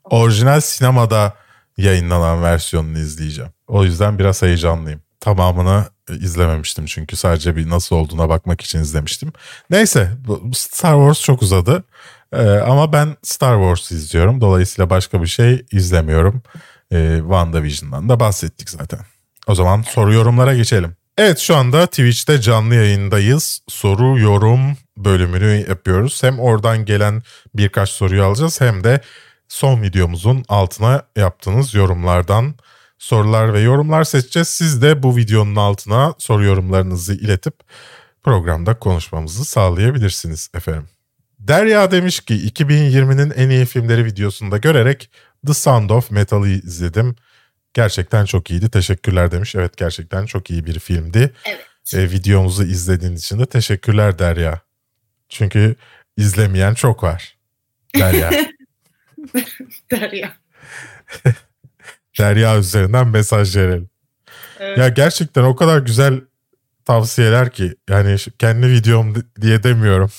Orijinal sinemada yayınlanan versiyonunu izleyeceğim. O yüzden biraz heyecanlıyım. Tamamını izlememiştim çünkü sadece bir nasıl olduğuna bakmak için izlemiştim. Neyse Star Wars çok uzadı. Ee, ama ben Star Wars izliyorum. Dolayısıyla başka bir şey izlemiyorum. Ee, WandaVision'dan da bahsettik zaten. O zaman soru yorumlara geçelim. Evet şu anda Twitch'te canlı yayındayız. Soru yorum bölümünü yapıyoruz. Hem oradan gelen birkaç soruyu alacağız hem de son videomuzun altına yaptığınız yorumlardan sorular ve yorumlar seçeceğiz. Siz de bu videonun altına soru yorumlarınızı iletip programda konuşmamızı sağlayabilirsiniz efendim. Derya demiş ki 2020'nin en iyi filmleri videosunda görerek The Sound of Metal'ı izledim. Gerçekten çok iyiydi. Teşekkürler demiş. Evet gerçekten çok iyi bir filmdi. Evet. E, videomuzu izlediğin için de teşekkürler Derya. Çünkü izlemeyen çok var. Derya. Derya. Derya üzerinden mesaj verelim. Evet. Ya gerçekten o kadar güzel tavsiyeler ki yani kendi videom diye demiyorum.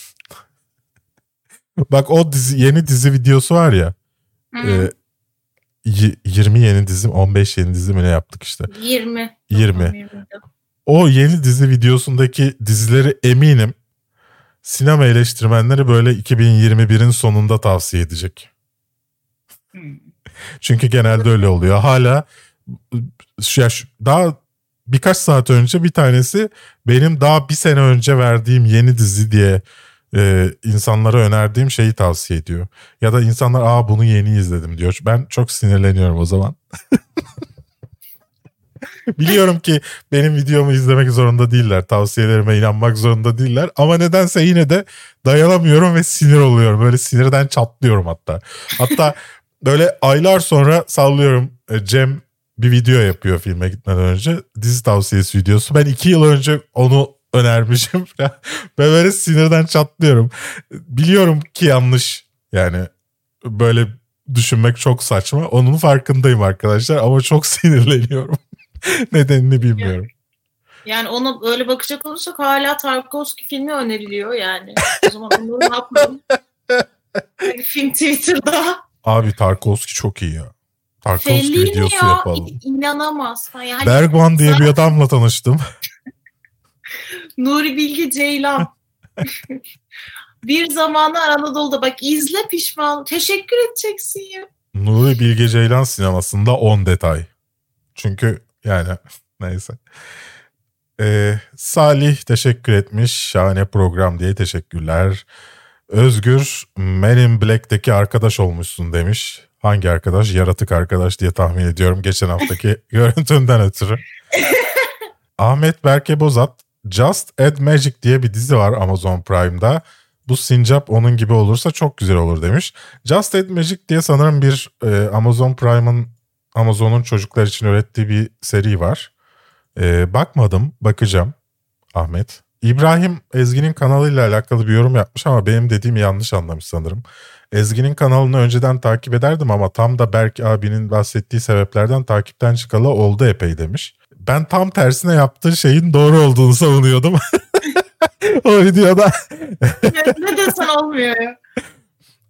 Bak o dizi yeni dizi videosu var ya. E, 20 yeni dizim 15 yeni dizim ne yaptık işte. 20. 20. O yeni dizi videosundaki dizileri eminim sinema eleştirmenleri böyle 2021'in sonunda tavsiye edecek. Hmm. Çünkü genelde öyle oluyor. Hala ya daha birkaç saat önce bir tanesi benim daha bir sene önce verdiğim yeni dizi diye e, insanlara önerdiğim şeyi tavsiye ediyor. Ya da insanlar aa bunu yeni izledim diyor. Ben çok sinirleniyorum o zaman. Biliyorum ki benim videomu izlemek zorunda değiller. Tavsiyelerime inanmak zorunda değiller. Ama nedense yine de dayanamıyorum ve sinir oluyorum. Böyle sinirden çatlıyorum hatta. Hatta böyle aylar sonra sallıyorum e, Cem bir video yapıyor filme gitmeden önce. Dizi tavsiyesi videosu. Ben iki yıl önce onu önermişim. ben böyle sinirden çatlıyorum. Biliyorum ki yanlış. Yani böyle düşünmek çok saçma. Onun farkındayım arkadaşlar ama çok sinirleniyorum. Nedenini bilmiyorum. Yani ona öyle bakacak olursak hala Tarkovski filmi öneriliyor yani. O zaman onları ne yapalım? Yani film Twitter'da. Abi Tarkovski çok iyi ya. Tarkovski Fellini videosu ya, yapalım. İnanamaz. Yani Bergman diye bir adamla tanıştım. Nuri Bilge Ceylan. bir zamanlar Anadolu'da bak izle pişman. Teşekkür edeceksin ya. Nuri Bilge Ceylan sinemasında 10 detay. Çünkü yani neyse. Ee, Salih teşekkür etmiş. Şahane program diye teşekkürler. Özgür Men in Black'teki arkadaş olmuşsun demiş. Hangi arkadaş? Yaratık arkadaş diye tahmin ediyorum geçen haftaki görüntünden ötürü. Ahmet Berke Bozat Just Add Magic diye bir dizi var Amazon Prime'da. Bu sincap onun gibi olursa çok güzel olur demiş. Just Add Magic diye sanırım bir e, Amazon Prime'ın Amazon'un çocuklar için ürettiği bir seri var. E, bakmadım, bakacağım Ahmet. İbrahim Ezgi'nin kanalıyla alakalı bir yorum yapmış ama benim dediğimi yanlış anlamış sanırım. Ezgi'nin kanalını önceden takip ederdim ama tam da Berk abinin bahsettiği sebeplerden takipten çıkalı oldu epey demiş ben tam tersine yaptığı şeyin doğru olduğunu savunuyordum. o videoda. ne desen olmuyor ya.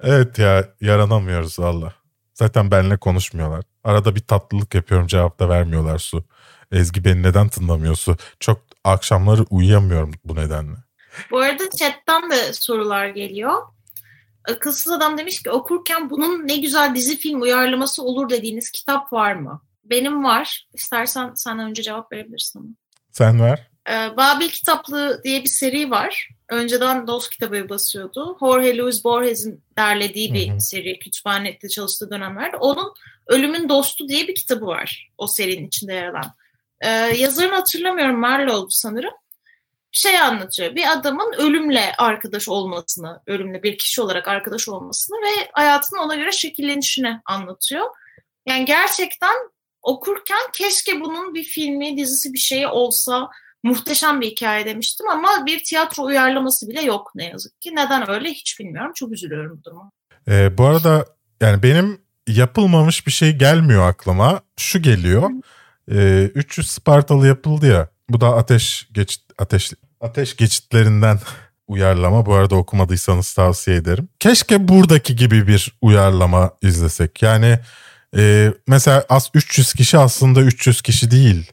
Evet ya yaranamıyoruz valla. Zaten benimle konuşmuyorlar. Arada bir tatlılık yapıyorum cevap da vermiyorlar su. Ezgi beni neden tınlamıyorsun? Çok akşamları uyuyamıyorum bu nedenle. Bu arada chatten de sorular geliyor. Akılsız adam demiş ki okurken bunun ne güzel dizi film uyarlaması olur dediğiniz kitap var mı? Benim var. İstersen sen önce cevap verebilirsin. Sen ver. E, Babil Kitaplığı diye bir seri var. Önceden Dost kitabı basıyordu. Jorge Luis Borges'in derlediği bir hı hı. seri. Kütüphanede çalıştığı dönemlerde. Onun Ölümün Dostu diye bir kitabı var. O serinin içinde yer alan. Ee, yazarını hatırlamıyorum. Marlowe sanırım. Şey anlatıyor. Bir adamın ölümle arkadaş olmasını, ölümle bir kişi olarak arkadaş olmasını ve hayatının ona göre şekillenişini anlatıyor. Yani gerçekten okurken keşke bunun bir filmi, dizisi bir şeyi olsa muhteşem bir hikaye demiştim ama bir tiyatro uyarlaması bile yok ne yazık ki. Neden öyle hiç bilmiyorum. Çok üzülüyorum bu duruma. Ee, bu arada yani benim yapılmamış bir şey gelmiyor aklıma. Şu geliyor. E, 300 Spartalı yapıldı ya. Bu da ateş geçit ateş ateş geçitlerinden uyarlama. Bu arada okumadıysanız tavsiye ederim. Keşke buradaki gibi bir uyarlama izlesek. Yani e, mesela az 300 kişi aslında 300 kişi değil.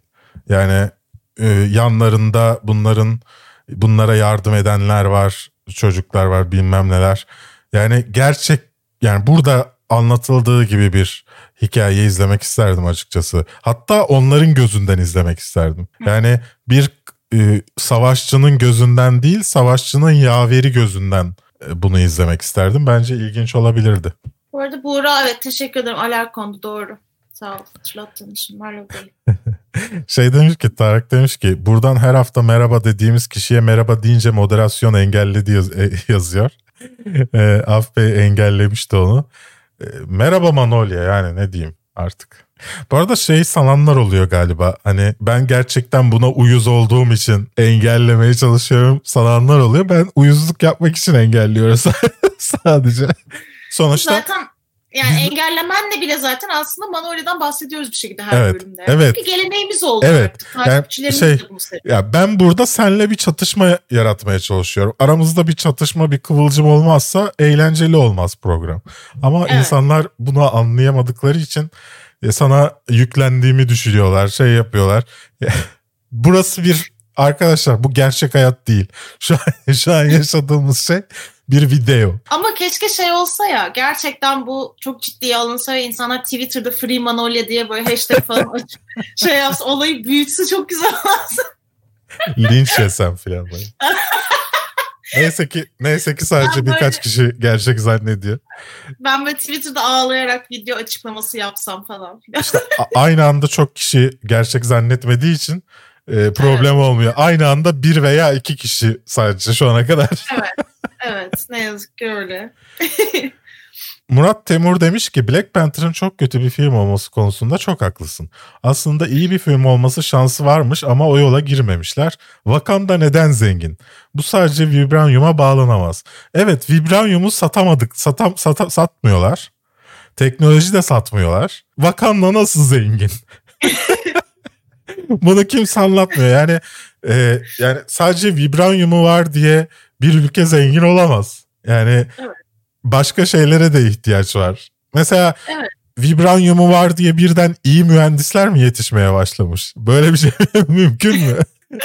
Yani e, yanlarında bunların bunlara yardım edenler var, çocuklar var, bilmem neler. Yani gerçek yani burada anlatıldığı gibi bir hikaye izlemek isterdim açıkçası. Hatta onların gözünden izlemek isterdim. Yani bir e, savaşçının gözünden değil, savaşçının yaveri gözünden e, bunu izlemek isterdim. Bence ilginç olabilirdi. Bu arada Buğra evet teşekkür ederim. Alarkondu doğru. Sağ ol hatırlattığın için. Bey. şey demiş ki Tarık demiş ki buradan her hafta merhaba dediğimiz kişiye merhaba deyince moderasyon engelledi yaz, e, yazıyor. e, Af Bey engellemişti onu. E, merhaba Manolya yani ne diyeyim artık. Bu arada şey sananlar oluyor galiba. Hani ben gerçekten buna uyuz olduğum için engellemeye çalışıyorum sananlar oluyor. Ben uyuzluk yapmak için engelliyorum sadece. Sonuçta Zaten yani Biz... engellemenle bile zaten aslında Manolya'dan bahsediyoruz bir şekilde her evet, bölümde. Evet. Çünkü geleneğimiz oldu evet. artık. Yani şey, ya ben burada seninle bir çatışma yaratmaya çalışıyorum. Aramızda bir çatışma, bir kıvılcım olmazsa eğlenceli olmaz program. Ama evet. insanlar bunu anlayamadıkları için e, sana yüklendiğimi düşünüyorlar, şey yapıyorlar. Burası bir arkadaşlar bu gerçek hayat değil. Şu an, şu an yaşadığımız şey bir video. Ama keşke şey olsa ya gerçekten bu çok ciddiye alınsa ve insanlar Twitter'da Free Manolya diye böyle hashtag falan açıp şey yapsa olayı büyütse çok güzel olmaz. Linç yesem falan böyle. neyse ki neyse ki sadece ben birkaç böyle, kişi gerçek zannediyor. Ben böyle Twitter'da ağlayarak video açıklaması yapsam falan. işte aynı anda çok kişi gerçek zannetmediği için e, problem evet. olmuyor. Aynı anda bir veya iki kişi sadece şu ana kadar. Evet. Evet ne yazık ki öyle. Murat Temur demiş ki Black Panther'ın çok kötü bir film olması konusunda çok haklısın. Aslında iyi bir film olması şansı varmış ama o yola girmemişler. Wakanda neden zengin? Bu sadece vibranyuma bağlanamaz. Evet vibranyumu satamadık, satam, sata, satmıyorlar. Teknoloji de satmıyorlar. Wakanda nasıl zengin? Bunu kimse anlatmıyor. Yani e, yani sadece vibranyumu var diye bir ülke zengin olamaz. Yani evet. başka şeylere de ihtiyaç var. Mesela evet. vibranyumu var diye birden iyi mühendisler mi yetişmeye başlamış? Böyle bir şey mümkün mü?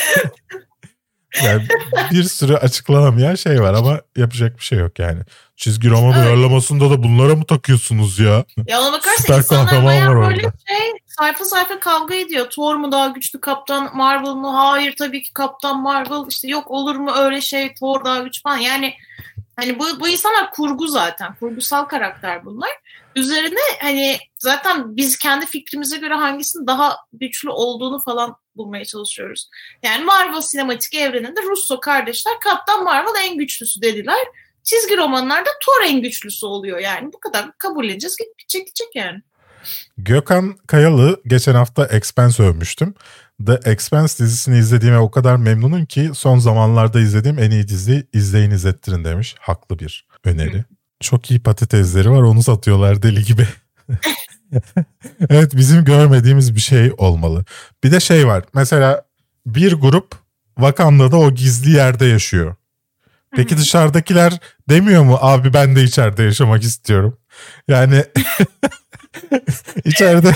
yani bir sürü açıklanamayan şey var ama yapacak bir şey yok yani. Çizgi roman evet. uyarlamasında da bunlara mı takıyorsunuz ya? Ya ona bakarsan insanlar bayağı böyle orada. şey sayfa sayfa kavga ediyor. Thor mu daha güçlü Kaptan Marvel mu? Hayır tabii ki Kaptan Marvel. İşte yok olur mu öyle şey Thor daha güçlü falan. Yani hani bu, bu insanlar kurgu zaten. Kurgusal karakter bunlar. Üzerine hani zaten biz kendi fikrimize göre hangisinin daha güçlü olduğunu falan bulmaya çalışıyoruz. Yani Marvel sinematik evreninde Russo kardeşler Kaptan Marvel en güçlüsü dediler. Çizgi romanlarda Thor en güçlüsü oluyor yani. Bu kadar kabulleneceğiz. Gidecek gidecek yani. Gökhan Kayalı geçen hafta Expense övmüştüm. The Expense dizisini izlediğime o kadar memnunum ki son zamanlarda izlediğim en iyi dizi izleyin izlettirin demiş. Haklı bir öneri. Çok iyi patatesleri var onu satıyorlar deli gibi. evet bizim görmediğimiz bir şey olmalı. Bir de şey var mesela bir grup Wakanda'da o gizli yerde yaşıyor. Peki dışarıdakiler demiyor mu abi ben de içeride yaşamak istiyorum. Yani içeride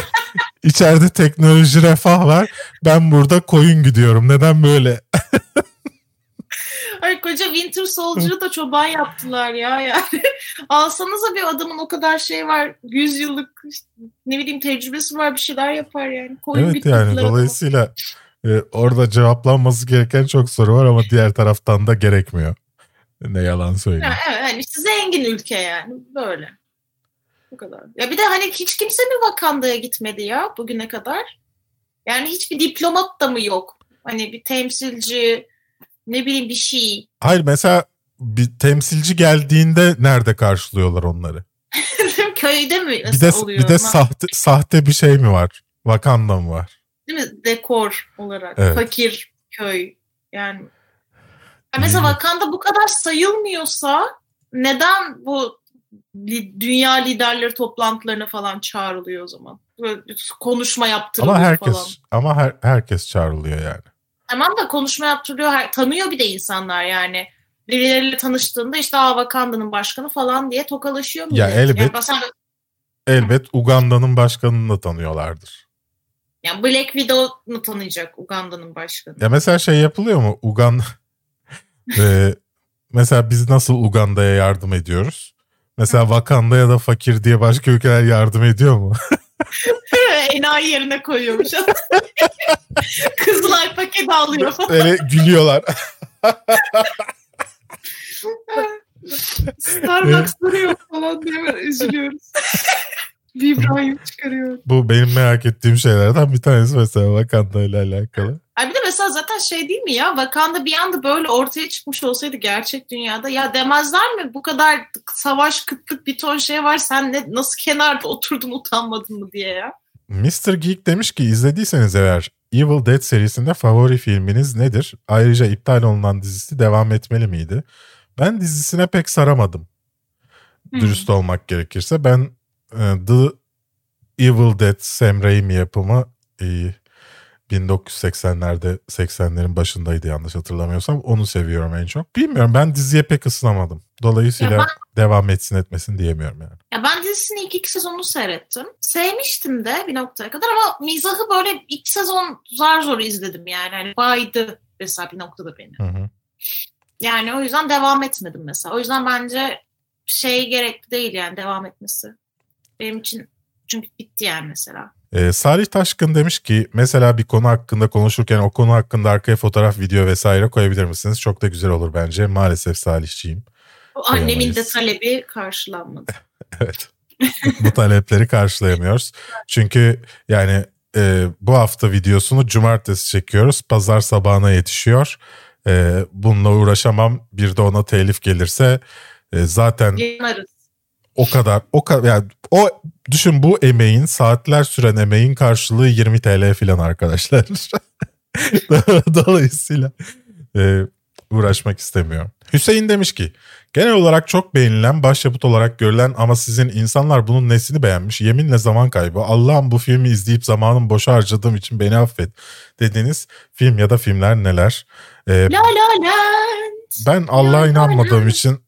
içeride teknoloji refah var. Ben burada koyun gidiyorum. Neden böyle? Koca Winter Soldier'ı da çoban yaptılar ya yani. Alsanıza bir adamın o kadar şey var. 100 yıllık ne bileyim tecrübesi var bir şeyler yapar yani. Koyun evet yani dolayısıyla Ee, orada cevaplanması gereken çok soru var ama diğer taraftan da gerekmiyor. Ne yalan söyleyeyim. Yani, evet hani işte zengin ülke yani böyle. Bu kadar. Ya bir de hani hiç kimse mi Wakanda'ya gitmedi ya bugüne kadar? Yani hiçbir diplomat da mı yok? Hani bir temsilci ne bileyim bir şey. Hayır mesela bir temsilci geldiğinde nerede karşılıyorlar onları? Köyde mi bir de, oluyor? Bir de sahte, sahte bir şey mi var? Wakanda mı var? Değil mi? Dekor olarak. Evet. Fakir köy. Yani ya mesela Wakanda bu kadar sayılmıyorsa neden bu dünya liderleri toplantılarına falan çağrılıyor o zaman? Böyle konuşma yaptırılıyor ama herkes, falan. Ama her, herkes çağrılıyor yani. Tamam da konuşma yaptırılıyor. Her, tanıyor bir de insanlar yani. Birileriyle tanıştığında işte Aa Wakanda'nın başkanı falan diye tokalaşıyor mu? Ya elbet, yani elbet Uganda'nın başkanını da tanıyorlardır. Yani Black Widow'u tanıyacak Uganda'nın başkanı. Ya mesela şey yapılıyor mu? Uganda ee, mesela biz nasıl Uganda'ya yardım ediyoruz? Mesela Wakanda'ya da fakir diye başka ülkeler yardım ediyor mu? Enayi yerine koyuyormuş. Kızlar paket alıyor. Öyle gülüyorlar. Starbucks duruyor falan diye üzülüyoruz. Bir çıkarıyor. Bu benim merak ettiğim şeylerden bir tanesi mesela Wakanda ile alakalı. Ay bir de mesela zaten şey değil mi ya Wakanda bir anda böyle ortaya çıkmış olsaydı gerçek dünyada ya demezler mi bu kadar savaş kıtlık bir ton şey var sen ne, nasıl kenarda oturdun utanmadın mı diye ya. Mr. Geek demiş ki izlediyseniz eğer Evil Dead serisinde favori filminiz nedir? Ayrıca iptal olunan dizisi devam etmeli miydi? Ben dizisine pek saramadım. Hmm. Dürüst olmak gerekirse. Ben The Evil Dead Sam Raimi yapımı e, 1980'lerde 80'lerin başındaydı yanlış hatırlamıyorsam. Onu seviyorum en çok. Bilmiyorum ben diziye pek ısınamadım. Dolayısıyla ben, devam etsin etmesin diyemiyorum yani. Ya ben dizisinin ilk iki sezonunu seyrettim. Sevmiştim de bir noktaya kadar ama mizahı böyle ilk sezon zar zor izledim yani. Hani baydı mesela bir noktada beni. Hı hı. Yani o yüzden devam etmedim mesela. O yüzden bence şey gerekli değil yani devam etmesi. Benim için çünkü bitti yani mesela. Ee, Salih Taşkın demiş ki mesela bir konu hakkında konuşurken o konu hakkında arkaya fotoğraf, video vesaire koyabilir misiniz? Çok da güzel olur bence. Maalesef Salihçiyim. O annemin de talebi karşılanmadı. evet. bu talepleri karşılayamıyoruz. Çünkü yani e, bu hafta videosunu cumartesi çekiyoruz. Pazar sabahına yetişiyor. E, bununla uğraşamam. Bir de ona telif gelirse e, zaten Yanarız. O kadar o kadar yani o düşün bu emeğin saatler süren emeğin karşılığı 20 TL falan arkadaşlar. Dolayısıyla e, uğraşmak istemiyorum. Hüseyin demiş ki genel olarak çok beğenilen başyapıt olarak görülen ama sizin insanlar bunun nesini beğenmiş yeminle zaman kaybı Allah'ım bu filmi izleyip zamanımı boşa harcadığım için beni affet dediğiniz film ya da filmler neler? Ee, la la la. Ben Allah'a inanmadığım için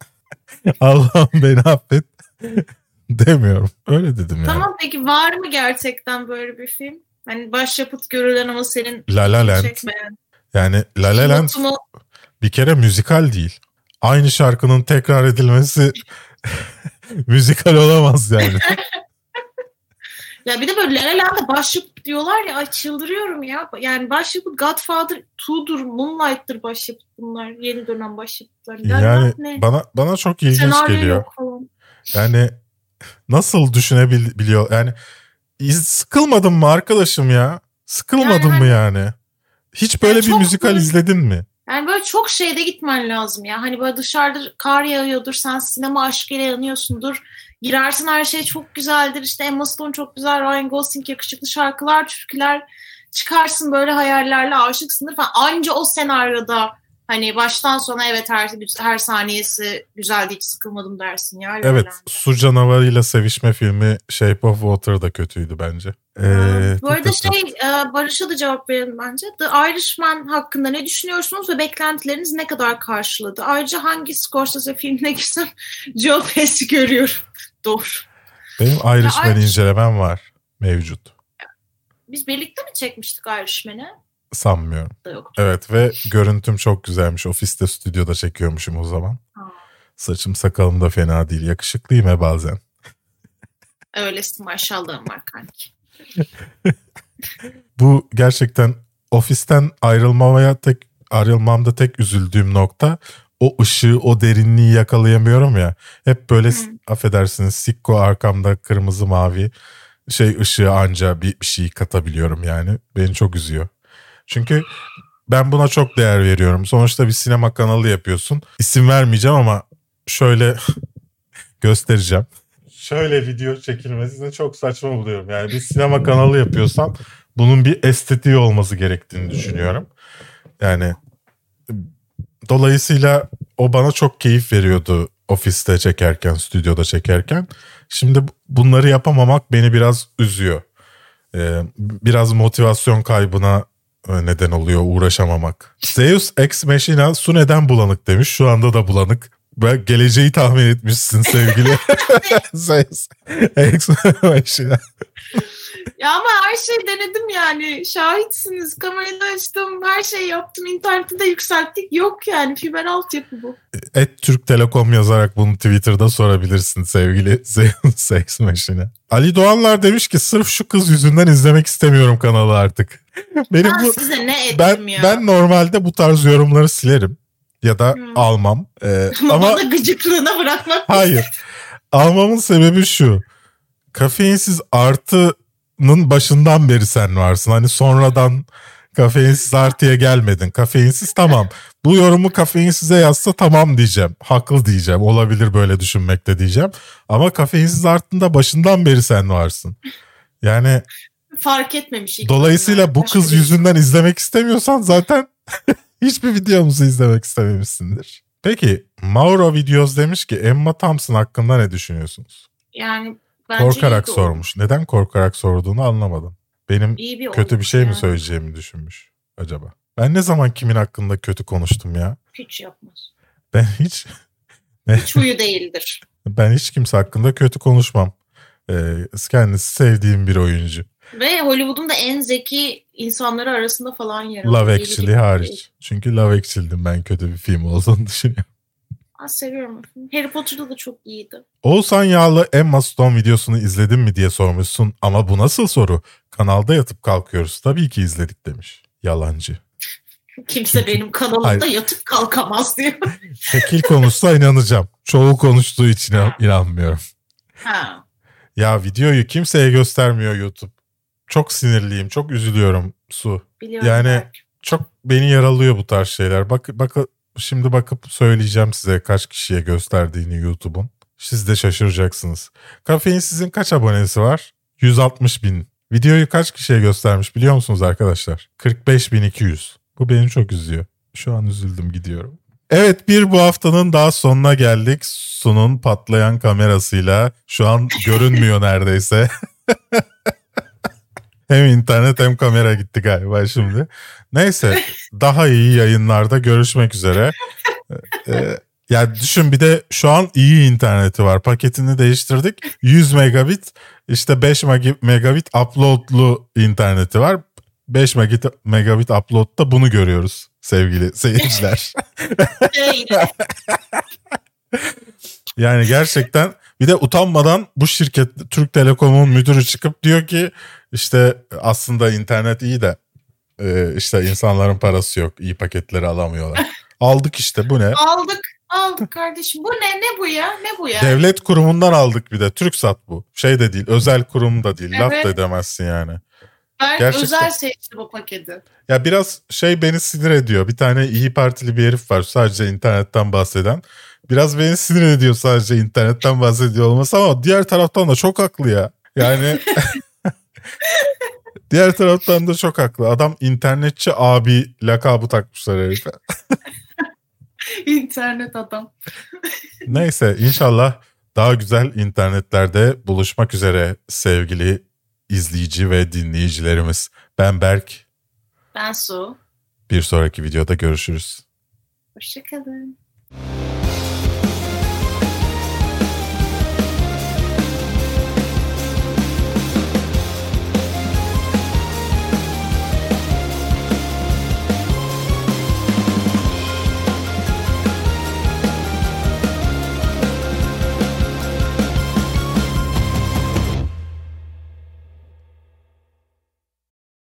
Allah'ım beni affet demiyorum. Öyle dedim yani. Tamam peki var mı gerçekten böyle bir film? Hani başyapıt görülen ama senin La La Land. Çekmeyen. Yani La La Land bir kere müzikal değil. Aynı şarkının tekrar edilmesi müzikal olamaz yani. ya bir de böyle La La Land'da başyapıt diyorlar ya ay çıldırıyorum ya. Yani başyapıt Godfather 2'dur, Moonlight'tır başyapıt bunlar. Yeni dönem başyapıtlar. Yani, yani ne? bana bana çok ilginç Senaryo geliyor. Yani nasıl düşünebiliyor? Yani sıkılmadın mı arkadaşım ya? Sıkılmadın yani, mı hani, yani? Hiç böyle yani bir müzikal böyle, izledin mi? Yani böyle çok şeyde gitmen lazım ya. Hani böyle dışarıda kar yağıyordur, sen sinema aşkıyla yanıyorsundur. Girersin her şey çok güzeldir. İşte Emma Stone çok güzel, Ryan Gosling yakışıklı şarkılar, türküler. Çıkarsın böyle hayallerle aşıksındır falan. Anca o senaryoda Hani baştan sona evet her, her saniyesi güzeldi hiç sıkılmadım dersin ya. Evet öğrendi. su canavarıyla sevişme filmi Shape of Water da kötüydü bence. Ee, Bu arada şey e, Barış'a da cevap verelim bence. The Irishman hakkında ne düşünüyorsunuz ve beklentileriniz ne kadar karşıladı? Ayrıca hangi Scorsese filmine girsem Joe Pesci görüyorum. Doğru. Benim Irishman incelemem var mevcut. Biz birlikte mi çekmiştik Irishman'i? Sanmıyorum. Evet ve görüntüm çok güzelmiş. Ofiste stüdyoda çekiyormuşum o zaman. Ha. Saçım sakalım da fena değil. Yakışıklıyım he bazen. Öylesin maşallahım var kanki. Bu gerçekten ofisten ayrılmamaya tek ayrılmamda tek üzüldüğüm nokta o ışığı, o derinliği yakalayamıyorum ya. Hep böyle Hı. affedersiniz sikko arkamda kırmızı mavi şey ışığı anca bir, bir şey katabiliyorum yani. Beni çok üzüyor. Çünkü ben buna çok değer veriyorum. Sonuçta bir sinema kanalı yapıyorsun. İsim vermeyeceğim ama şöyle göstereceğim. Şöyle video çekilmesini çok saçma buluyorum. Yani bir sinema kanalı yapıyorsan bunun bir estetiği olması gerektiğini düşünüyorum. Yani dolayısıyla o bana çok keyif veriyordu ofiste çekerken, stüdyoda çekerken. Şimdi bu- bunları yapamamak beni biraz üzüyor. Ee, biraz motivasyon kaybına neden oluyor uğraşamamak. Zeus Ex Machina su neden bulanık demiş. Şu anda da bulanık. Ve geleceği tahmin etmişsin sevgili Zeus Ex Machina. Ya ama her şey denedim yani. Şahitsiniz. Kamerayı açtım. Her şeyi yaptım. İnterneti de yükselttik. Yok yani. Fiber altyapı bu. Et Türk Telekom yazarak bunu Twitter'da sorabilirsin sevgili Zeus Ex Machina. Ali Doğanlar demiş ki sırf şu kız yüzünden izlemek istemiyorum kanalı artık. Benim Ben bu size ne ettim ben ya. ben normalde bu tarz yorumları silerim ya da Hmm. almam. Ee, Ama ama bana gıcıklığına bırakmak. hayır. Almamın sebebi şu. Kafeinsiz artının başından beri sen varsın. Hani sonradan kafeinsiz artıya gelmedin. Kafeinsiz tamam. Bu yorumu kafeinsize yazsa tamam diyeceğim. Haklı diyeceğim. Olabilir böyle düşünmekte diyeceğim. Ama kafeinsiz artında başından beri sen varsın. Yani Fark etmemiş. Dolayısıyla bu Başka kız bir- yüzünden izlemek istemiyorsan zaten hiçbir videomuzu izlemek istememişsindir. Peki Mauro Videos demiş ki Emma Thompson hakkında ne düşünüyorsunuz? Yani bence korkarak bir sormuş. Neden korkarak sorduğunu anlamadım. Benim İyi bir kötü bir şey mi yani. söyleyeceğimi düşünmüş acaba? Ben ne zaman kimin hakkında kötü konuştum ya? Hiç yapmaz. Ben hiç Hiç huyu değildir. ben hiç kimse hakkında kötü konuşmam. Ee, kendisi sevdiğim bir oyuncu. Ve Hollywood'un da en zeki insanları arasında falan yer alıyor. Love Actually hariç. Çünkü Love Actually'dim ben kötü bir film olduğunu düşünüyorum. Ben seviyorum. o filmi. Harry Potter'da da çok iyiydi. Oğuzhan Yağlı Emma Stone videosunu izledin mi diye sormuşsun ama bu nasıl soru? Kanalda yatıp kalkıyoruz. Tabii ki izledik demiş. Yalancı. Kimse benim kanalımda Hayır. yatıp kalkamaz diyor. Tekil konuşsa inanacağım. Çoğu konuştuğu için inan- inanmıyorum. ha. Ya videoyu kimseye göstermiyor YouTube. Çok sinirliyim, çok üzülüyorum Su. Biliyorum. Yani- belki. Çok beni yaralıyor bu tarz şeyler. Bak, bak şimdi bakıp söyleyeceğim size kaç kişiye gösterdiğini YouTube'un. Siz de şaşıracaksınız. Kafein sizin kaç abonesi var? 160 bin. Videoyu kaç kişiye göstermiş biliyor musunuz arkadaşlar? 45.200. Bu beni çok üzüyor. Şu an üzüldüm gidiyorum. Evet bir bu haftanın daha sonuna geldik. Su'nun patlayan kamerasıyla şu an görünmüyor neredeyse. hem internet hem kamera gitti galiba şimdi. Neyse daha iyi yayınlarda görüşmek üzere. Ee, ya düşün bir de şu an iyi interneti var. Paketini değiştirdik. 100 megabit işte 5 megi- megabit uploadlu interneti var. 5 megabit, upload'da bunu görüyoruz sevgili seyirciler. Yani gerçekten bir de utanmadan bu şirket Türk Telekom'un müdürü çıkıp diyor ki işte aslında internet iyi de e, işte insanların parası yok iyi paketleri alamıyorlar. Aldık işte bu ne? aldık. Aldık kardeşim. Bu ne? Ne bu ya? Ne bu ya? Devlet kurumundan aldık bir de. TürkSat bu. Şey de değil özel kurum da değil. Laf Evet. da edemezsin yani. ben gerçekten- özel seçtim bu paketi. Ya biraz şey beni sinir ediyor. Bir tane iyi partili bir herif var sadece internetten bahseden. Biraz beni sinir ediyor sadece internetten bahsediyor olması ama diğer taraftan da çok haklı ya. Yani diğer taraftan da çok haklı. Adam internetçi abi lakabı takmışlar herife. İnternet adam. Neyse inşallah daha güzel internetlerde buluşmak üzere sevgili izleyici ve dinleyicilerimiz. Ben Berk. Ben Su. Bir sonraki videoda görüşürüz. Hoşçakalın.